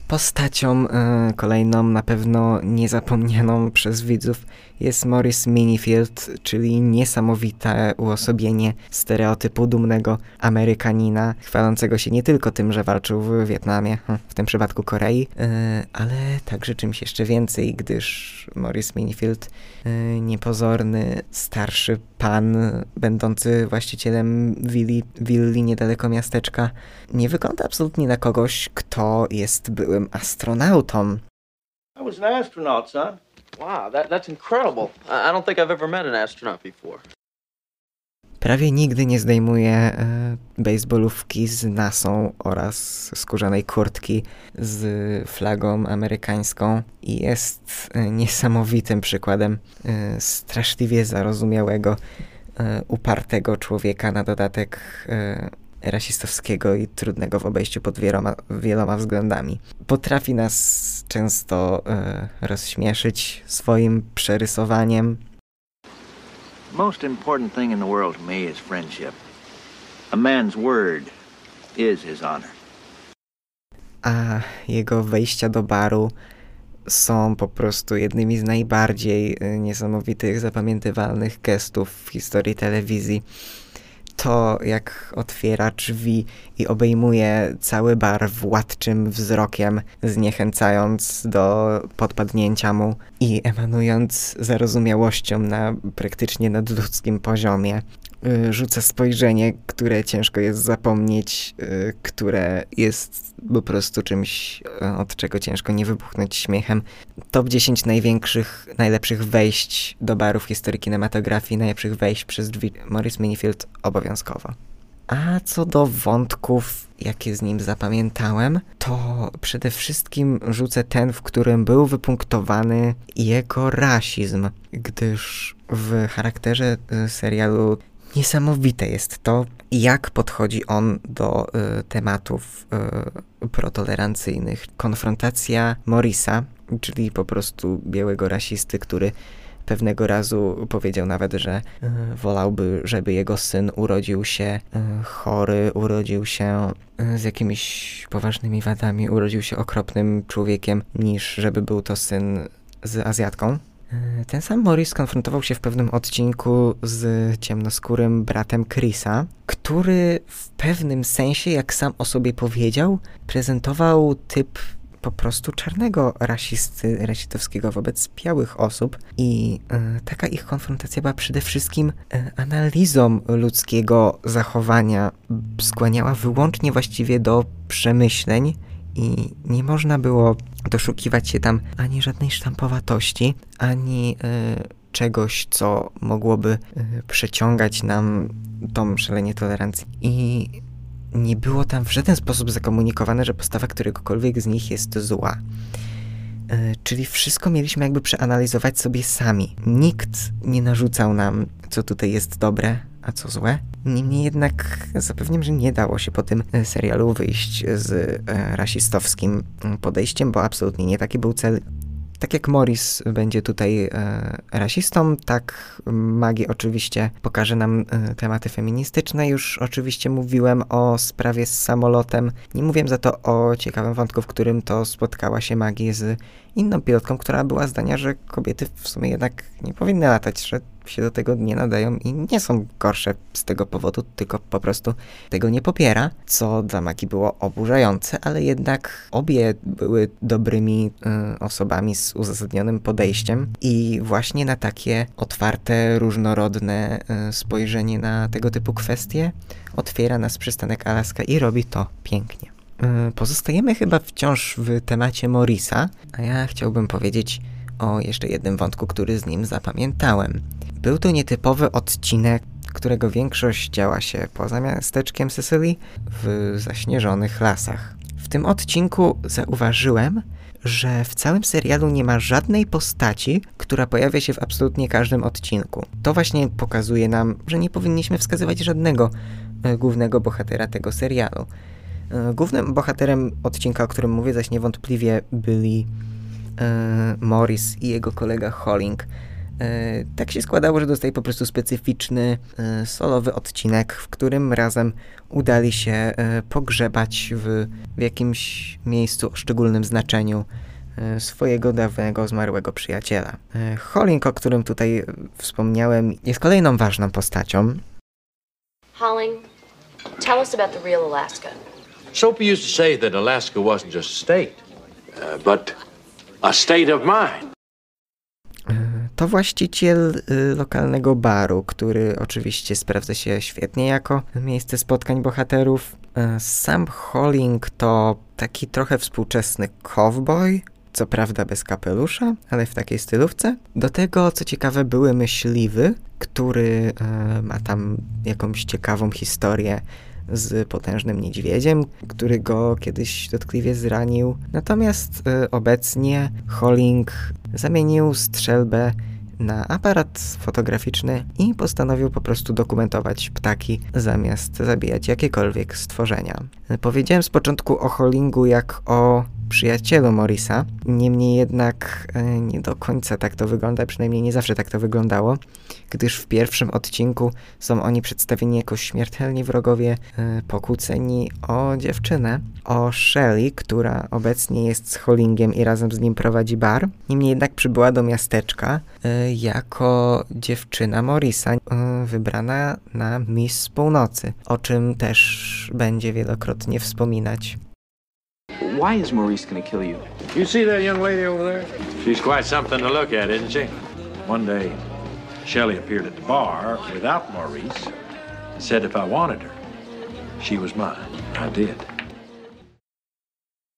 Postacią y, kolejną, na pewno niezapomnianą przez widzów, jest Morris Minifield, czyli niesamowite uosobienie stereotypu dumnego Amerykanina, chwalącego się nie tylko tym, że walczył w Wietnamie, hm, w tym przypadku Korei, y, ale także czymś jeszcze więcej, gdyż Morris Minifield, y, niepozorny, starszy pan, będący właścicielem willi, willi niedaleko miasteczka, nie wygląda absolutnie na kogoś, kto jest byłym astronautą. I was an astronaut, son. Wow, that, that's incredible. I, don't think I've ever met an astronaut before. Prawie nigdy nie zdejmuje e, baseballówki z nasą oraz skórzanej kurtki z flagą amerykańską i jest e, niesamowitym przykładem e, straszliwie zarozumiałego, e, upartego człowieka na dodatek e, rasistowskiego i trudnego w obejściu pod wieloma, wieloma względami. Potrafi nas często e, rozśmieszyć swoim przerysowaniem. Most important thing in the world to me is friendship. A man's word is his honor. A jego wejścia do baru są po prostu jednymi z najbardziej e, niesamowitych, zapamiętywalnych gestów w historii telewizji to, jak otwiera drzwi i obejmuje cały bar władczym wzrokiem, zniechęcając do podpadnięcia mu i emanując zarozumiałością na praktycznie nadludzkim poziomie. Y, rzuca spojrzenie, które ciężko jest zapomnieć, y, które jest po prostu czymś, y, od czego ciężko nie wybuchnąć śmiechem. Top 10 największych, najlepszych wejść do barów historii kinematografii, najlepszych wejść przez drzwi Morris Minifield obowiązkowo. A co do wątków, jakie z nim zapamiętałem, to przede wszystkim rzucę ten, w którym był wypunktowany jego rasizm, gdyż w charakterze serialu Niesamowite jest to, jak podchodzi on do y, tematów y, protolerancyjnych. Konfrontacja Morisa, czyli po prostu białego rasisty, który pewnego razu powiedział nawet, że y, wolałby, żeby jego syn urodził się y, chory, urodził się y, z jakimiś poważnymi wadami, urodził się okropnym człowiekiem, niż żeby był to syn z Azjatką. E, ten sam Morris konfrontował się w pewnym odcinku z ciemnoskórym bratem Chrisa, który w pewnym sensie, jak sam o sobie powiedział, prezentował typ po prostu czarnego rasisty, rasistowskiego wobec białych osób. I y, taka ich konfrontacja była przede wszystkim y, analizą ludzkiego zachowania, skłaniała wyłącznie właściwie do przemyśleń i nie można było doszukiwać się tam ani żadnej sztampowatości, ani y, czegoś, co mogłoby y, przeciągać nam tą szalenie tolerancji. I nie było tam w żaden sposób zakomunikowane, że postawa któregokolwiek z nich jest zła. Y, czyli wszystko mieliśmy jakby przeanalizować sobie sami. Nikt nie narzucał nam, co tutaj jest dobre, a co złe. Niemniej jednak zapewniam, że nie dało się po tym e, serialu wyjść z e, rasistowskim podejściem, bo absolutnie nie taki był cel. Tak jak Morris będzie tutaj e, rasistą, tak Magi oczywiście pokaże nam e, tematy feministyczne. Już oczywiście mówiłem o sprawie z samolotem. Nie mówiłem za to o ciekawym wątku, w którym to spotkała się Magi z inną pilotką, która była zdania, że kobiety w sumie jednak nie powinny latać, że się do tego nie nadają i nie są gorsze z tego powodu, tylko po prostu tego nie popiera, co dla Maki było oburzające, ale jednak obie były dobrymi y, osobami z uzasadnionym podejściem i właśnie na takie otwarte, różnorodne y, spojrzenie na tego typu kwestie otwiera nas przystanek Alaska i robi to pięknie. Y, pozostajemy chyba wciąż w temacie Morisa, a ja chciałbym powiedzieć o jeszcze jednym wątku, który z nim zapamiętałem. Był to nietypowy odcinek, którego większość działa się poza miasteczkiem Sicily w zaśnieżonych lasach. W tym odcinku zauważyłem, że w całym serialu nie ma żadnej postaci, która pojawia się w absolutnie każdym odcinku. To właśnie pokazuje nam, że nie powinniśmy wskazywać żadnego e, głównego bohatera tego serialu. E, głównym bohaterem odcinka, o którym mówię, zaś niewątpliwie byli e, Morris i jego kolega Holling. E, tak się składało, że dostaje po prostu specyficzny, e, solowy odcinek, w którym razem udali się e, pogrzebać w, w jakimś miejscu o szczególnym znaczeniu swojego dawnego zmarłego przyjaciela. Holling, o którym tutaj wspomniałem, jest kolejną ważną postacią. Holling, tell us about the real Alaska. Soapy used to say that Alaska wasn't just a state, uh, but a state of mind. To właściciel y, lokalnego baru, który oczywiście sprawdza się świetnie jako miejsce spotkań bohaterów. Y, Sam Holling to taki trochę współczesny cowboy, co prawda bez kapelusza, ale w takiej stylówce. Do tego, co ciekawe, były myśliwy, który y, ma tam jakąś ciekawą historię z potężnym niedźwiedziem, który go kiedyś dotkliwie zranił. Natomiast y, obecnie Holling zamienił strzelbę na aparat fotograficzny i postanowił po prostu dokumentować ptaki zamiast zabijać jakiekolwiek stworzenia. Powiedziałem z początku o Hollingu jak o przyjacielu Morisa. Niemniej jednak e, nie do końca tak to wygląda, przynajmniej nie zawsze tak to wyglądało, gdyż w pierwszym odcinku są oni przedstawieni jako śmiertelni wrogowie e, pokłóceni o dziewczynę, o Shelly, która obecnie jest z Hollingiem i razem z nim prowadzi bar. Niemniej jednak przybyła do miasteczka e, jako dziewczyna Morisa, wybrana na Miss Północy, o czym też będzie wielokrotnie wspominać. Why is Maurice gonna kill you? You see that young lady over there? She's quite something to look at, isn't she? One day, Shelley appeared at the bar without Maurice and said if I wanted her, she was mine. I did.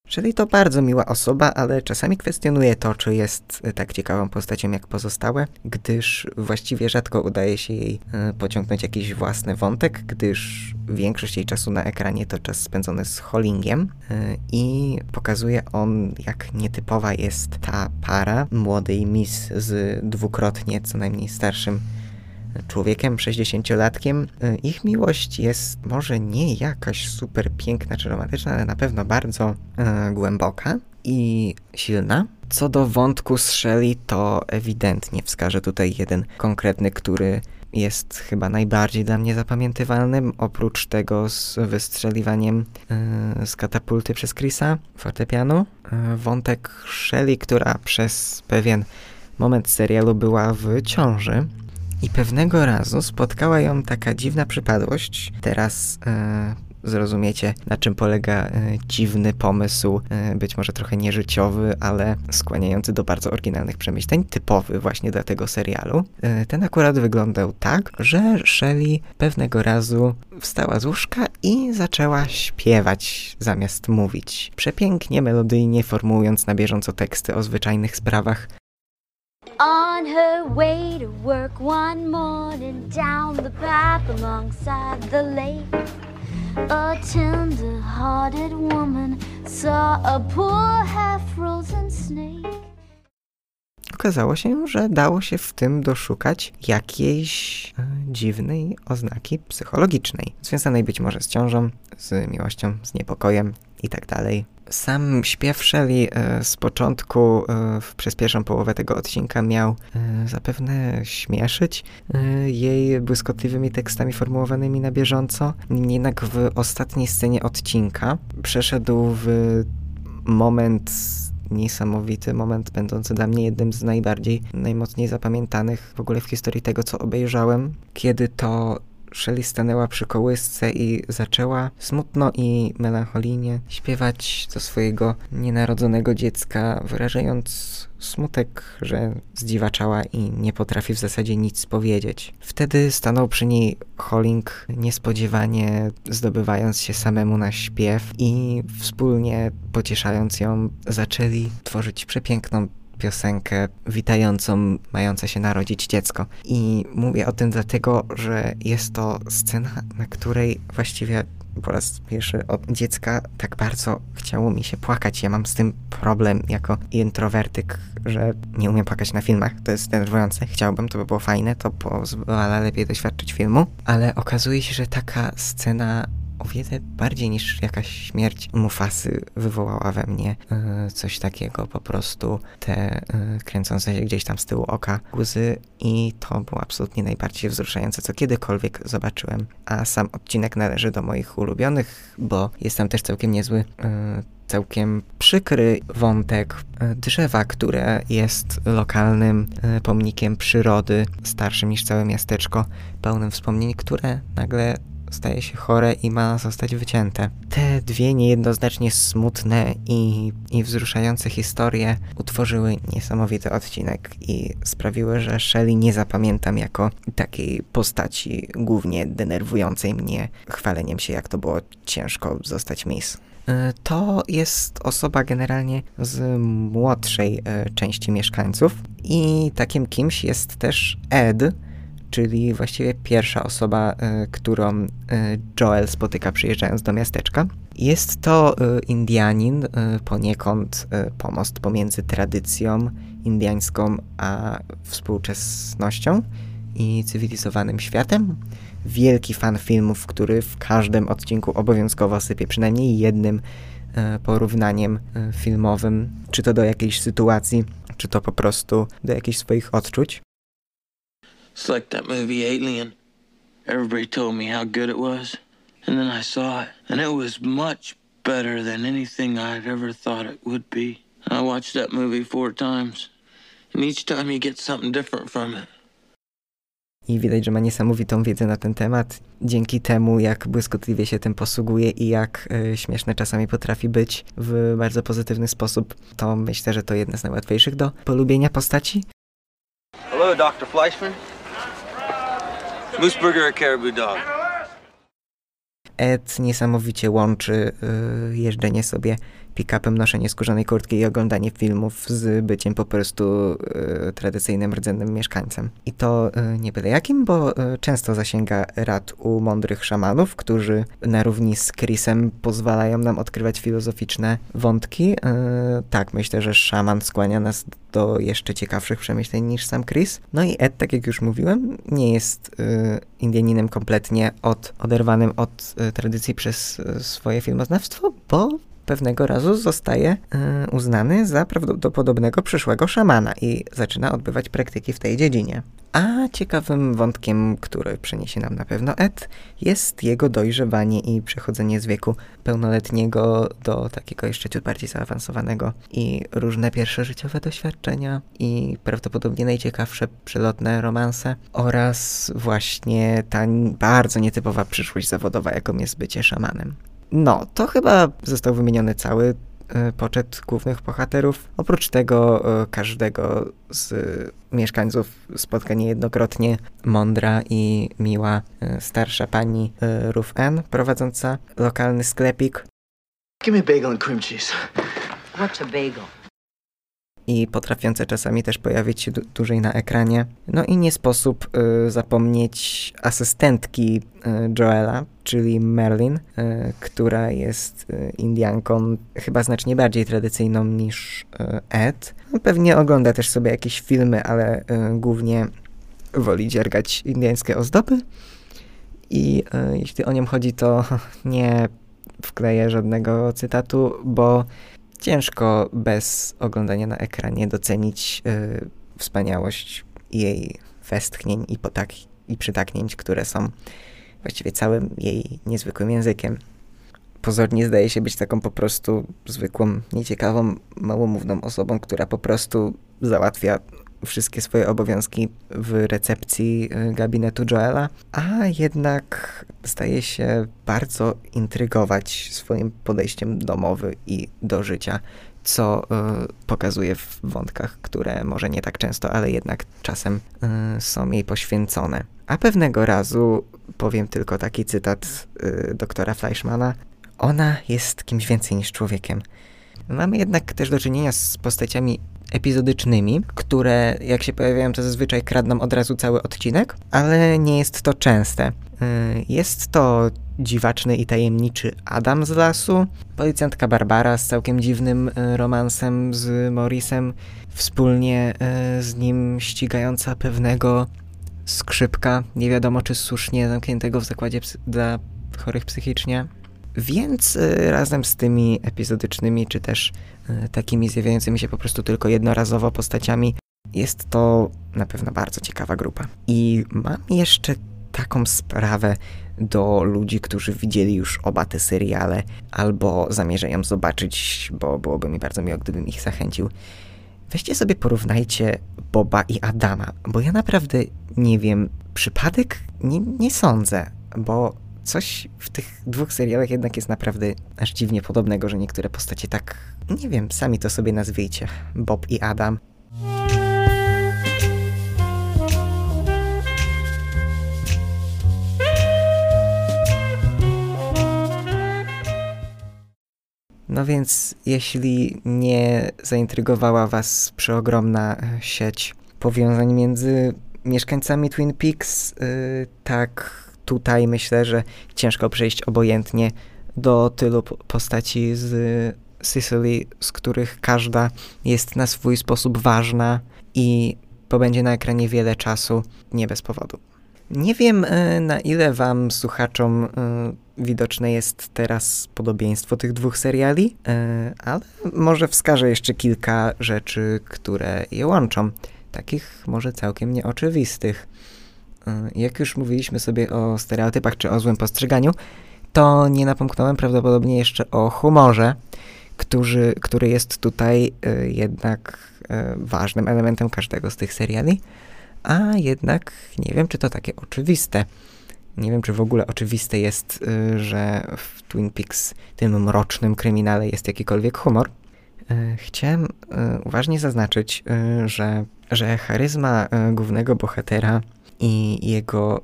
Czyli to bardzo miła osoba, ale czasami kwestionuje to, czy jest tak ciekawą postacią jak pozostałe, gdyż właściwie rzadko udaje się jej e, pociągnąć jakiś własny wątek, gdyż większość jej czasu na ekranie to czas spędzony z Hollingiem e, i pokazuje on, jak nietypowa jest ta para młodej Miss z dwukrotnie co najmniej starszym człowiekiem, 60-latkiem. Y, ich miłość jest może nie jakaś super piękna czy romantyczna, ale na pewno bardzo e, głęboka i silna. Co do wątku z Shelley, to ewidentnie wskażę tutaj jeden konkretny, który jest chyba najbardziej dla mnie zapamiętywalnym, oprócz tego z wystrzeliwaniem yy, z katapulty przez Chrisa fortepianu. Wątek Shelley, która przez pewien moment serialu była w ciąży i pewnego razu spotkała ją taka dziwna przypadłość. Teraz e, zrozumiecie, na czym polega e, dziwny pomysł, e, być może trochę nieżyciowy, ale skłaniający do bardzo oryginalnych przemyśleń, typowy właśnie dla tego serialu. E, ten akurat wyglądał tak, że Shelley pewnego razu wstała z łóżka i zaczęła śpiewać zamiast mówić. Przepięknie, melodyjnie, formułując na bieżąco teksty o zwyczajnych sprawach, On her way to work one morning down the path alongside the lake, a tender hearted woman saw a poor half frozen snake. Okazało się, że dało się w tym doszukać jakiejś e, dziwnej oznaki psychologicznej, związanej być może z ciążą, z miłością, z niepokojem itd. Tak sam śpiew Shelley e, z początku, e, przez pierwszą połowę tego odcinka miał e, zapewne śmieszyć jej błyskotliwymi tekstami formułowanymi na bieżąco. Jednak w ostatniej scenie odcinka przeszedł w moment niesamowity moment, będący dla mnie jednym z najbardziej, najmocniej zapamiętanych w ogóle w historii tego, co obejrzałem, kiedy to Shelley stanęła przy kołysce i zaczęła smutno i melancholijnie śpiewać do swojego nienarodzonego dziecka, wyrażając smutek, że zdziwaczała i nie potrafi w zasadzie nic powiedzieć. Wtedy stanął przy niej Holling, niespodziewanie zdobywając się samemu na śpiew i wspólnie pocieszając ją, zaczęli tworzyć przepiękną piosenkę witającą mające się narodzić dziecko. I mówię o tym dlatego, że jest to scena, na której właściwie po raz pierwszy od dziecka tak bardzo chciało mi się płakać. Ja mam z tym problem jako introwertyk, że nie umiem płakać na filmach. To jest denerwujące. Chciałbym, to by było fajne, to pozwala lepiej doświadczyć filmu. Ale okazuje się, że taka scena o wiele bardziej niż jakaś śmierć Mufasy wywołała we mnie yy, coś takiego, po prostu te yy, kręcące się gdzieś tam z tyłu oka łzy i to było absolutnie najbardziej wzruszające, co kiedykolwiek zobaczyłem. A sam odcinek należy do moich ulubionych, bo jest tam też całkiem niezły yy, całkiem przykry wątek drzewa, które jest lokalnym pomnikiem przyrody, starszym niż całe miasteczko, pełnym wspomnień, które nagle staje się chore i ma zostać wycięte. Te dwie niejednoznacznie smutne i, i wzruszające historie utworzyły niesamowity odcinek i sprawiły, że Shelley nie zapamiętam jako takiej postaci głównie denerwującej mnie chwaleniem się, jak to było ciężko zostać Miss. E, to jest osoba generalnie z młodszej e, części mieszkańców i takim kimś jest też Ed, czyli właściwie pierwsza osoba, e, którą e, Joel spotyka przyjeżdżając do miasteczka. Jest to e, Indianin, poniekąd pomost pomiędzy tradycją indiańską a współczesnością i cywilizowanym światem. Wielki fan filmów, który w każdym odcinku obowiązkowo sypie przynajmniej jednym porównaniem filmowym, czy to do jakiejś sytuacji, czy to po prostu do jakichś swoich odczuć. It's like that movie Alien. Everybody told me how good it was, and then I saw it, and it was much better than anything I'd ever thought it would be. I watched that movie four times, and each time you get something different from it. I widać, że ma niesamowitą wiedzę na ten temat. Dzięki temu, jak błyskotliwie się tym posługuje i jak y, śmieszne czasami potrafi być w bardzo pozytywny sposób, to myślę, że to jedna z najłatwiejszych do polubienia postaci. Hello, Dr. Fleischman. Caribou dog? Ed niesamowicie łączy y, jeżdżenie sobie pick-upem, noszenie skórzanej kurtki i oglądanie filmów z byciem po prostu y, tradycyjnym rdzennym mieszkańcem. I to y, nie byle jakim, bo y, często zasięga rad u mądrych szamanów, którzy na równi z Chrisem pozwalają nam odkrywać filozoficzne wątki. Y, tak, myślę, że szaman skłania nas do jeszcze ciekawszych przemyśleń niż sam Chris. No i Ed, tak jak już mówiłem, nie jest y, Indianinem kompletnie od, oderwanym od y, tradycji przez swoje filmoznawstwo, bo pewnego razu zostaje y, uznany za prawdopodobnego przyszłego szamana i zaczyna odbywać praktyki w tej dziedzinie. A ciekawym wątkiem, który przyniesie nam na pewno Ed, jest jego dojrzewanie i przechodzenie z wieku pełnoletniego do takiego jeszcze ciut bardziej zaawansowanego i różne pierwsze życiowe doświadczenia i prawdopodobnie najciekawsze przelotne romanse oraz właśnie ta bardzo nietypowa przyszłość zawodowa, jaką jest bycie szamanem. No, to chyba został wymieniony cały e, poczet głównych bohaterów. Oprócz tego e, każdego z mieszkańców spotka niejednokrotnie mądra i miła e, starsza pani Ruth Ann, prowadząca lokalny sklepik. Give me a bagel and cream cheese. What's a bagel? I potrafiące czasami też pojawić się dłużej na ekranie. No i nie sposób y, zapomnieć asystentki y, Joela, czyli Merlin, y, która jest y, Indianką chyba znacznie bardziej tradycyjną niż y, Ed. No, pewnie ogląda też sobie jakieś filmy, ale y, głównie woli dziergać indyjskie ozdoby. I jeśli o nią chodzi, to nie wkleję żadnego cytatu, bo ciężko bez oglądania na ekranie docenić y, wspaniałość jej westchnień i, potak i przytaknięć, które są właściwie całym jej niezwykłym językiem. Pozornie zdaje się być taką po prostu zwykłą, nieciekawą, małomówną osobą, która po prostu załatwia wszystkie swoje obowiązki w recepcji y, gabinetu Joela, a jednak zdaje się bardzo intrygować swoim podejściem domowy i do życia, co y, pokazuje w wątkach, które może nie tak często, ale jednak czasem y, są jej poświęcone. A pewnego razu powiem tylko taki cytat y, doktora Fleischmana: Ona jest kimś więcej niż człowiekiem. Mamy jednak też do czynienia z postaciami epizodycznymi, które jak się pojawiają, to zazwyczaj kradną od razu cały odcinek, ale nie jest to częste. Y, jest to dziwaczny i tajemniczy Adam z lasu, policjantka Barbara z całkiem dziwnym y, romansem z Morrisem, wspólnie y, z nim ścigająca pewnego skrzypka, nie wiadomo czy słusznie zamkniętego w zakładzie dla chorych psychicznie. Więc razem z tymi epizodycznymi, czy też takimi zjawiającymi się po prostu tylko jednorazowo postaciami, jest to na pewno bardzo ciekawa grupa. I mam jeszcze taką sprawę do ludzi, którzy widzieli już oba te seriale, albo zamierzają zobaczyć, bo byłoby mi bardzo miło, gdybym ich zachęcił. Weźcie sobie, porównajcie Boba i Adama, bo ja naprawdę nie wiem, przypadek nie, nie sądzę, bo coś w tych dwóch serialach jednak jest naprawdę aż dziwnie podobnego, że niektóre postacie tak, nie wiem, sami to sobie nazwijcie, Bob i Adam. No więc jeśli nie zaintrygowała Was przeogromna e, sieć powiązań między mieszkańcami Twin Peaks, yy, tak tutaj myślę, że ciężko przejść obojętnie do tylu postaci z Sicily, z których każda jest na swój sposób ważna i pobędzie na ekranie wiele czasu, nie bez powodu. Nie wiem, e, na ile wam, słuchaczom, e, widoczne jest teraz podobieństwo tych dwóch seriali, e, ale może wskażę jeszcze kilka rzeczy, które je łączą. Takich może całkiem nieoczywistych. Jak już mówiliśmy sobie o stereotypach czy o złym postrzeganiu, to nie napomknąłem prawdopodobnie jeszcze o humorze, który, który jest tutaj jednak ważnym elementem każdego z tych seriali a jednak nie wiem, czy to takie oczywiste. Nie wiem, czy w ogóle oczywiste jest, y, że w Twin Peaks, tym mrocznym kryminale, jest jakikolwiek humor. Y, chciałem y, uważnie zaznaczyć, że, że charyzma głównego bohatera i jego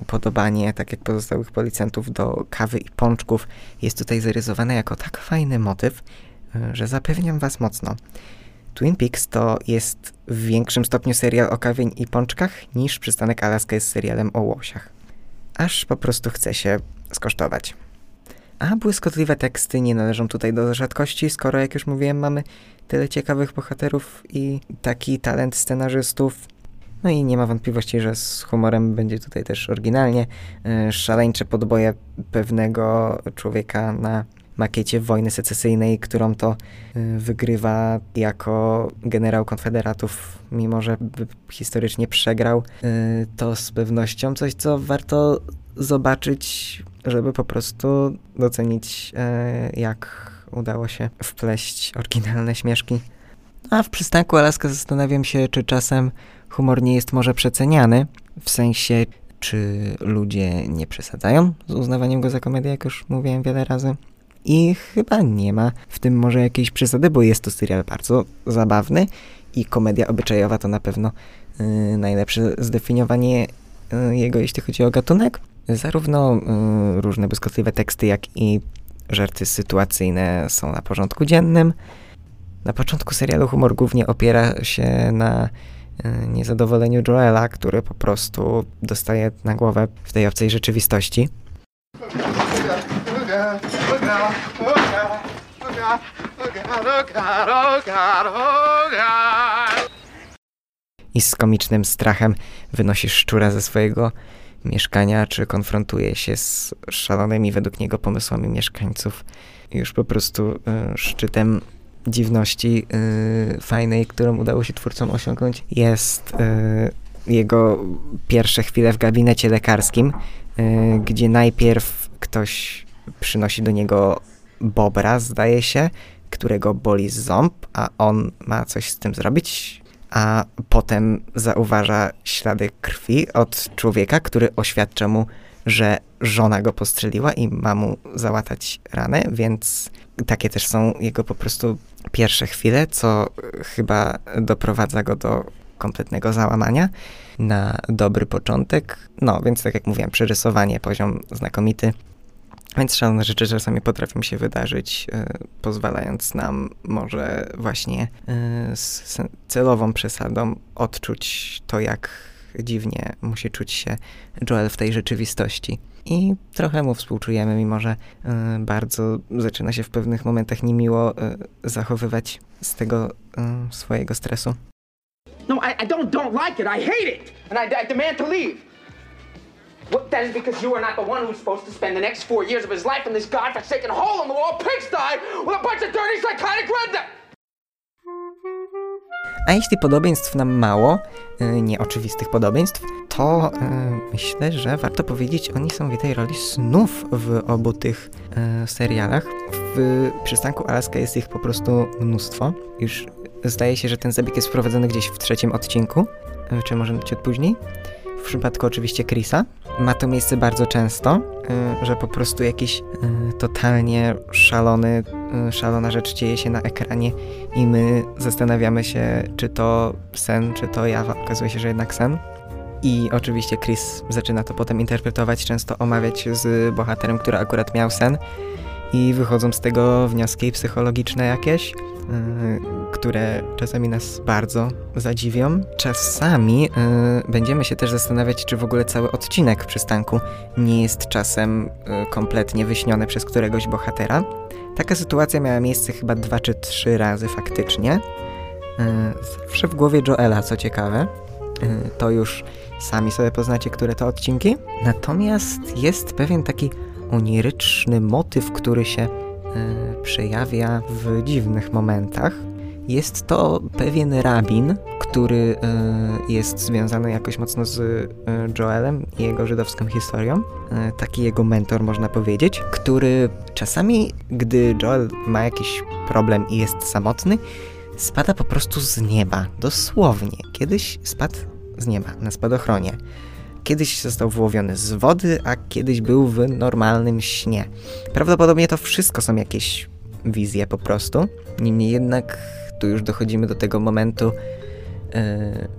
upodobanie, tak jak pozostałych policjantów, do kawy i pączków jest tutaj zarysowane jako tak fajny motyw, że zapewniam was mocno. Twin Peaks to jest w większym stopniu serial o kawie i pączkach niż Przystanek Alaska jest serialem o łosiach. Aż po prostu chce się skosztować. A błyskotliwe teksty nie należą tutaj do rzadkości, skoro, jak już mówiłem, mamy tyle ciekawych bohaterów i taki talent scenarzystów. No i nie ma wątpliwości, że z humorem będzie tutaj też oryginalnie. E, szaleńcze podboje pewnego człowieka na makiecie wojny secesyjnej, którą to y, wygrywa jako generał konfederatów, mimo że historycznie przegrał, y, to z pewnością coś, co warto zobaczyć, żeby po prostu docenić, jak udało się wpleść oryginalne śmieszki. A w przystanku Alaska zastanawiam się, czy czasem humor nie jest może przeceniany, w sensie, czy ludzie nie przesadzają z uznawaniem go za komedię, jak już mówiłem wiele razy. I chyba nie ma w tym może jakiejś przesady, bo jest to serial bardzo zabawny i komedia obyczajowa to na pewno y, najlepsze zdefiniowanie y, jego, jeśli chodzi o gatunek. Zarówno y, różne błyskotliwe teksty, jak i żarty sytuacyjne są na porządku dziennym. Na początku serialu humor głównie opiera się na niezadowoleniu Joela, który po prostu dostaje na głowę w tej obcej rzeczywistości. I z komicznym strachem wynosisz szczura ze swojego mieszkania, czy konfrontuje się z szalonymi według niego pomysłami mieszkańców. Już po prostu y, szczytem dziwności y, fajnej, którą udało się twórcom osiągnąć, jest y, jego pierwsze chwile w gabinecie lekarskim, gdzie najpierw ktoś przynosi do niego bobra, zdaje się, którego boli ząb, a on ma coś z tym zrobić, a potem zauważa ślady krwi od człowieka, który oświadcza mu, że żona go postrzeliła i ma mu załatać ranę, więc takie też są jego po prostu pierwsze chwile, co chyba doprowadza go do kompletnego załamania na dobry początek. No, więc tak jak mówiłem, przerysowanie, poziom znakomity. Więc szalone rzeczy czasami potrafią się wydarzyć, e, pozwalając nam może właśnie e, z celową przesadą odczuć to, jak dziwnie musi czuć się Joel w tej rzeczywistości. I trochę mu współczujemy, mimo że e, bardzo zaczyna się w pewnych momentach niemiło zachowywać z tego swojego stresu. No, I, I don't don't like it. I hate it, and I, I demand to leave. What, that is because you are not the one who's supposed to spend the next four years of his life in this godforsaken hole in the wall pigsty with a bunch of dirty psychotic. A jeśli podobieństw nam mało, y, nieoczywistych podobieństw, to y, myślę, że warto powiedzieć o niesamowitej roli snów w obu tych y, serialach. W przystanku Alaska jest ich po prostu mnóstwo. Już zdaje się, że ten zabieg jest wprowadzony gdzieś w trzecim odcinku, czy może ciut później. W przypadku oczywiście Chrisa, ma to miejsce bardzo często, y, że po prostu jakiś y, totalnie szalony, y, szalona rzecz dzieje się na ekranie i my zastanawiamy się, czy to sen, czy to jawa. Okazuje się, że jednak sen. I oczywiście Chris zaczyna to potem interpretować, często omawiać z bohaterem, który akurat miał sen i wychodzą z tego wnioski psychologiczne jakieś, yy, które czasami nas bardzo zadziwią. Czasami yy, będziemy się też zastanawiać, czy w ogóle cały odcinek przystanku nie jest czasem yy, kompletnie wyśniony przez któregoś bohatera. Taka sytuacja miała miejsce chyba dwa czy trzy razy faktycznie. Zawsze w głowie Joela, co ciekawe. To już sami sobie poznacie, które to odcinki. Natomiast jest pewien taki oniryczny motyw, który się e, przejawia w dziwnych momentach. Jest to pewien rabin, który e, jest związany jakoś mocno z e, Joelem i jego żydowską historią. taki jego mentor, można powiedzieć, który czasami, gdy Joel ma jakiś problem i jest samotny, spada po prostu z nieba, dosłownie. Kiedyś spadł z nieba na spadochronie. Kiedyś został wyłowiony z wody, a kiedyś był w normalnym śnie. Prawdopodobnie to wszystko są jakieś wizje po prostu. Niemniej jednak tu już dochodzimy do tego momentu,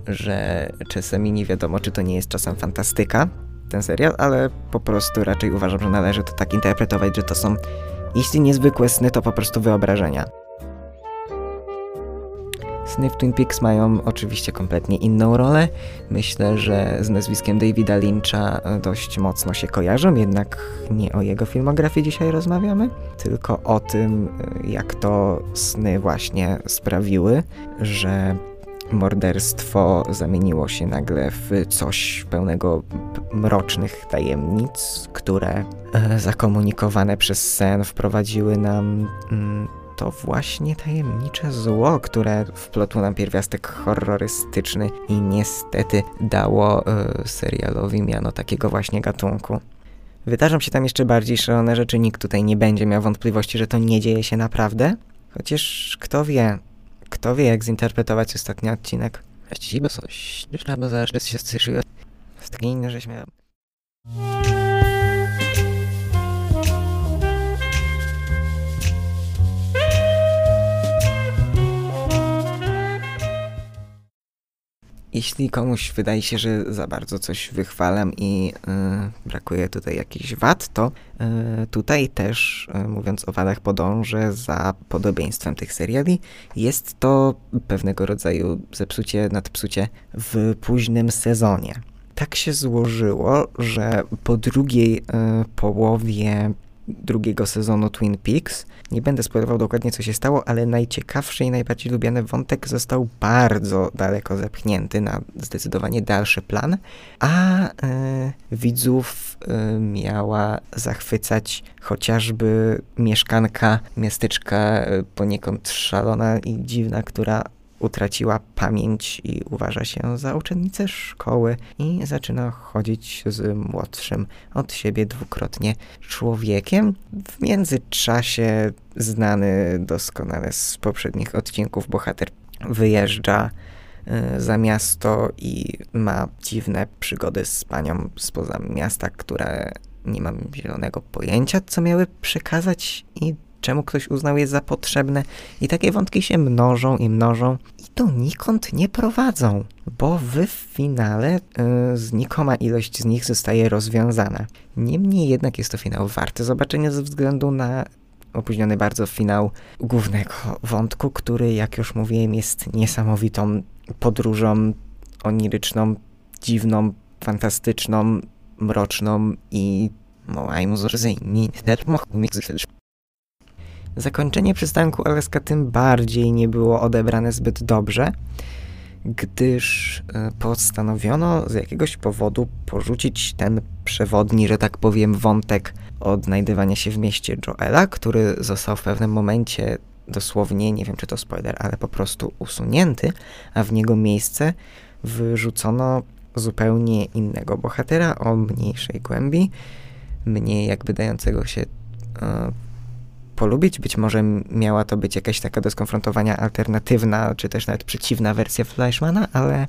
yy, że czasami nie wiadomo, czy to nie jest czasem fantastyka, ten serial, ale po prostu raczej uważam, że należy to tak interpretować, że to są, jeśli niezwykłe sny, to po prostu wyobrażenia. Sny w Twin Peaks mają oczywiście kompletnie inną rolę. Myślę, że z nazwiskiem Davida Lyncha dość mocno się kojarzą, jednak nie o jego filmografii dzisiaj rozmawiamy, tylko o tym, jak to sny właśnie sprawiły, że morderstwo zamieniło się nagle w coś pełnego mrocznych tajemnic, które e, zakomunikowane przez sen wprowadziły nam mm, to właśnie tajemnicze zło, które wplotło nam pierwiastek horrorystyczny i niestety dało y, serialowi miano takiego właśnie gatunku. Wydarzą się tam jeszcze bardziej szalone rzeczy, nikt tutaj nie będzie miał wątpliwości, że to nie dzieje się naprawdę. Chociaż kto wie, kto wie jak zinterpretować ostatni odcinek. Właściwie coś, już albo zaraz się strzyszyło. Z takiej inne, żeś miał. Jeśli komuś wydaje się, że za bardzo coś wychwalam i y, brakuje tutaj jakichś wad, to y, tutaj też, y, mówiąc o wadach, podążę za podobieństwem tych seriali. Jest to pewnego rodzaju zepsucie, nadpsucie w późnym sezonie. Tak się złożyło, że po drugiej połowie drugiego sezonu Twin Peaks. Nie będę spoilował dokładnie, co się stało, ale najciekawszy i najbardziej lubiany wątek został bardzo daleko zepchnięty na zdecydowanie dalszy plan, a y, widzów y, miała zachwycać chociażby mieszkanka miasteczka y, poniekąd szalona i dziwna, która utraciła pamięć i uważa się za uczennicę szkoły i zaczyna chodzić z młodszym od siebie dwukrotnie człowiekiem. W międzyczasie znany doskonale z poprzednich odcinków bohater wyjeżdża y, za miasto i ma dziwne przygody z panią spoza miasta, które nie mam zielonego pojęcia, co miały przekazać i czemu ktoś uznał je za potrzebne. I takie wątki się mnożą i mnożą i donikąd nie prowadzą, bo w finale y, znikoma ilość z nich zostaje rozwiązana. Niemniej jednak jest to finał warty zobaczenia ze względu na opóźniony bardzo finał głównego wątku, który, jak już mówiłem, jest niesamowitą podróżą oniryczną, dziwną, fantastyczną, mroczną i moim zrzyjni Zakończenie przystanku Alaska tym bardziej nie było odebrane zbyt dobrze, gdyż e, postanowiono z jakiegoś powodu porzucić ten przewodni, że tak powiem, wątek odnajdywania się w mieście Joela, który został w pewnym momencie dosłownie, nie wiem czy to spoiler, ale po prostu usunięty, a w niego miejsce wyrzucono zupełnie innego bohatera o mniejszej głębi, mniej jakby dającego się e, polubić. Być może miała to być jakaś taka do skonfrontowania alternatywna, czy też nawet przeciwna wersja Fleischmana, ale,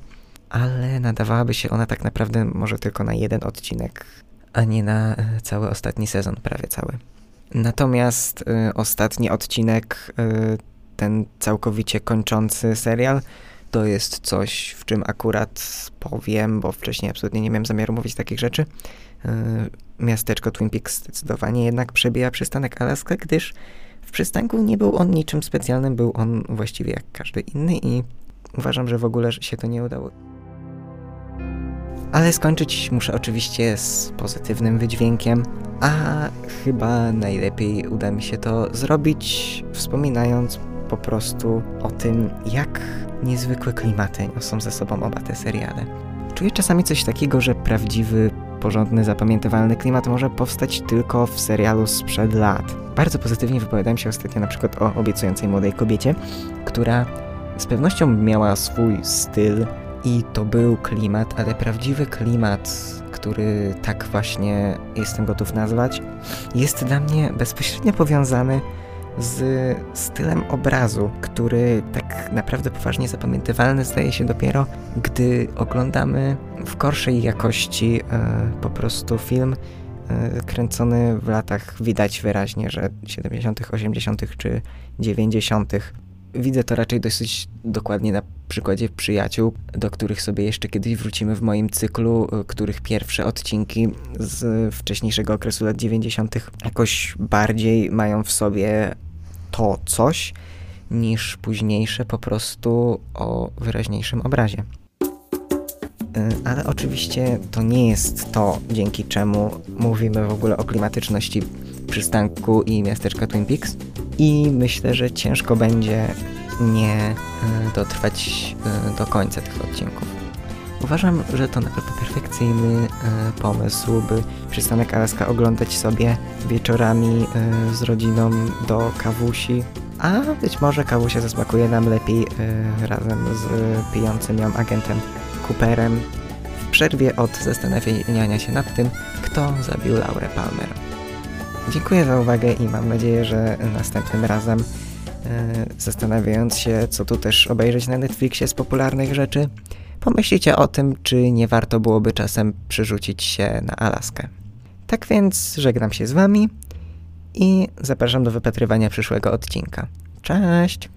ale nadawałaby się ona tak naprawdę może tylko na jeden odcinek, a nie na e, cały ostatni sezon, prawie cały. Natomiast y, ostatni odcinek, y, ten całkowicie kończący serial, to jest coś, w czym akurat powiem, bo wcześniej absolutnie nie miałem zamiaru mówić takich rzeczy. Y, miasteczko Twin Peaks zdecydowanie jednak przebija przystanek Alaska, gdyż w przystanku nie był on niczym specjalnym, był on właściwie jak każdy inny i uważam, że w ogóle się to nie udało. Ale skończyć muszę oczywiście z pozytywnym wydźwiękiem, a chyba najlepiej uda mi się to zrobić wspominając po prostu o tym, jak niezwykłe klimaty niosą ze sobą oba te seriale. Czuję czasami coś takiego, że prawdziwy, porządny, zapamiętywalny klimat może powstać tylko w serialu sprzed lat. Bardzo pozytywnie wypowiadałem się ostatnio na przykład o obiecującej młodej kobiecie, która z pewnością miała swój styl i to był klimat, ale prawdziwy klimat, który tak właśnie jestem gotów nazwać, jest dla mnie bezpośrednio powiązany z stylem obrazu, który tak naprawdę poważnie zapamiętywalny staje się dopiero, gdy oglądamy w gorszej jakości e, po prostu film e, kręcony w latach widać wyraźnie, że 70., 80. czy 90. Widzę to raczej dosyć dokładnie na przykładzie przyjaciół, do których sobie jeszcze kiedyś wrócimy w moim cyklu, y, których pierwsze odcinki z wcześniejszego okresu lat 90. jakoś bardziej mają w sobie to coś niż późniejsze po prostu o wyraźniejszym obrazie. Y, ale oczywiście to nie jest to, dzięki czemu mówimy w ogóle o klimatyczności przystanku i miasteczka Twin Peaks. I myślę, że ciężko będzie nie e, dotrwać e, do końca tych odcinków. Uważam, że to naprawdę perfekcyjny e, pomysł, by przystanek Alaska oglądać sobie wieczorami z rodziną do kawusi, a być może kawusia zasmakuje nam lepiej razem z pijącym ją agentem Cooperem w przerwie od zastanawiania się nad tym, kto zabił Laurę Palmer. Dziękuję za uwagę i mam nadzieję, że następnym razem E, zastanawiając się, co tu też obejrzeć na Netflixie z popularnych rzeczy, pomyślicie o tym, czy nie warto byłoby czasem przerzucić się na Alaskę. Tak więc żegnam się z Wami i zapraszam do wypatrywania przyszłego odcinka. Cześć!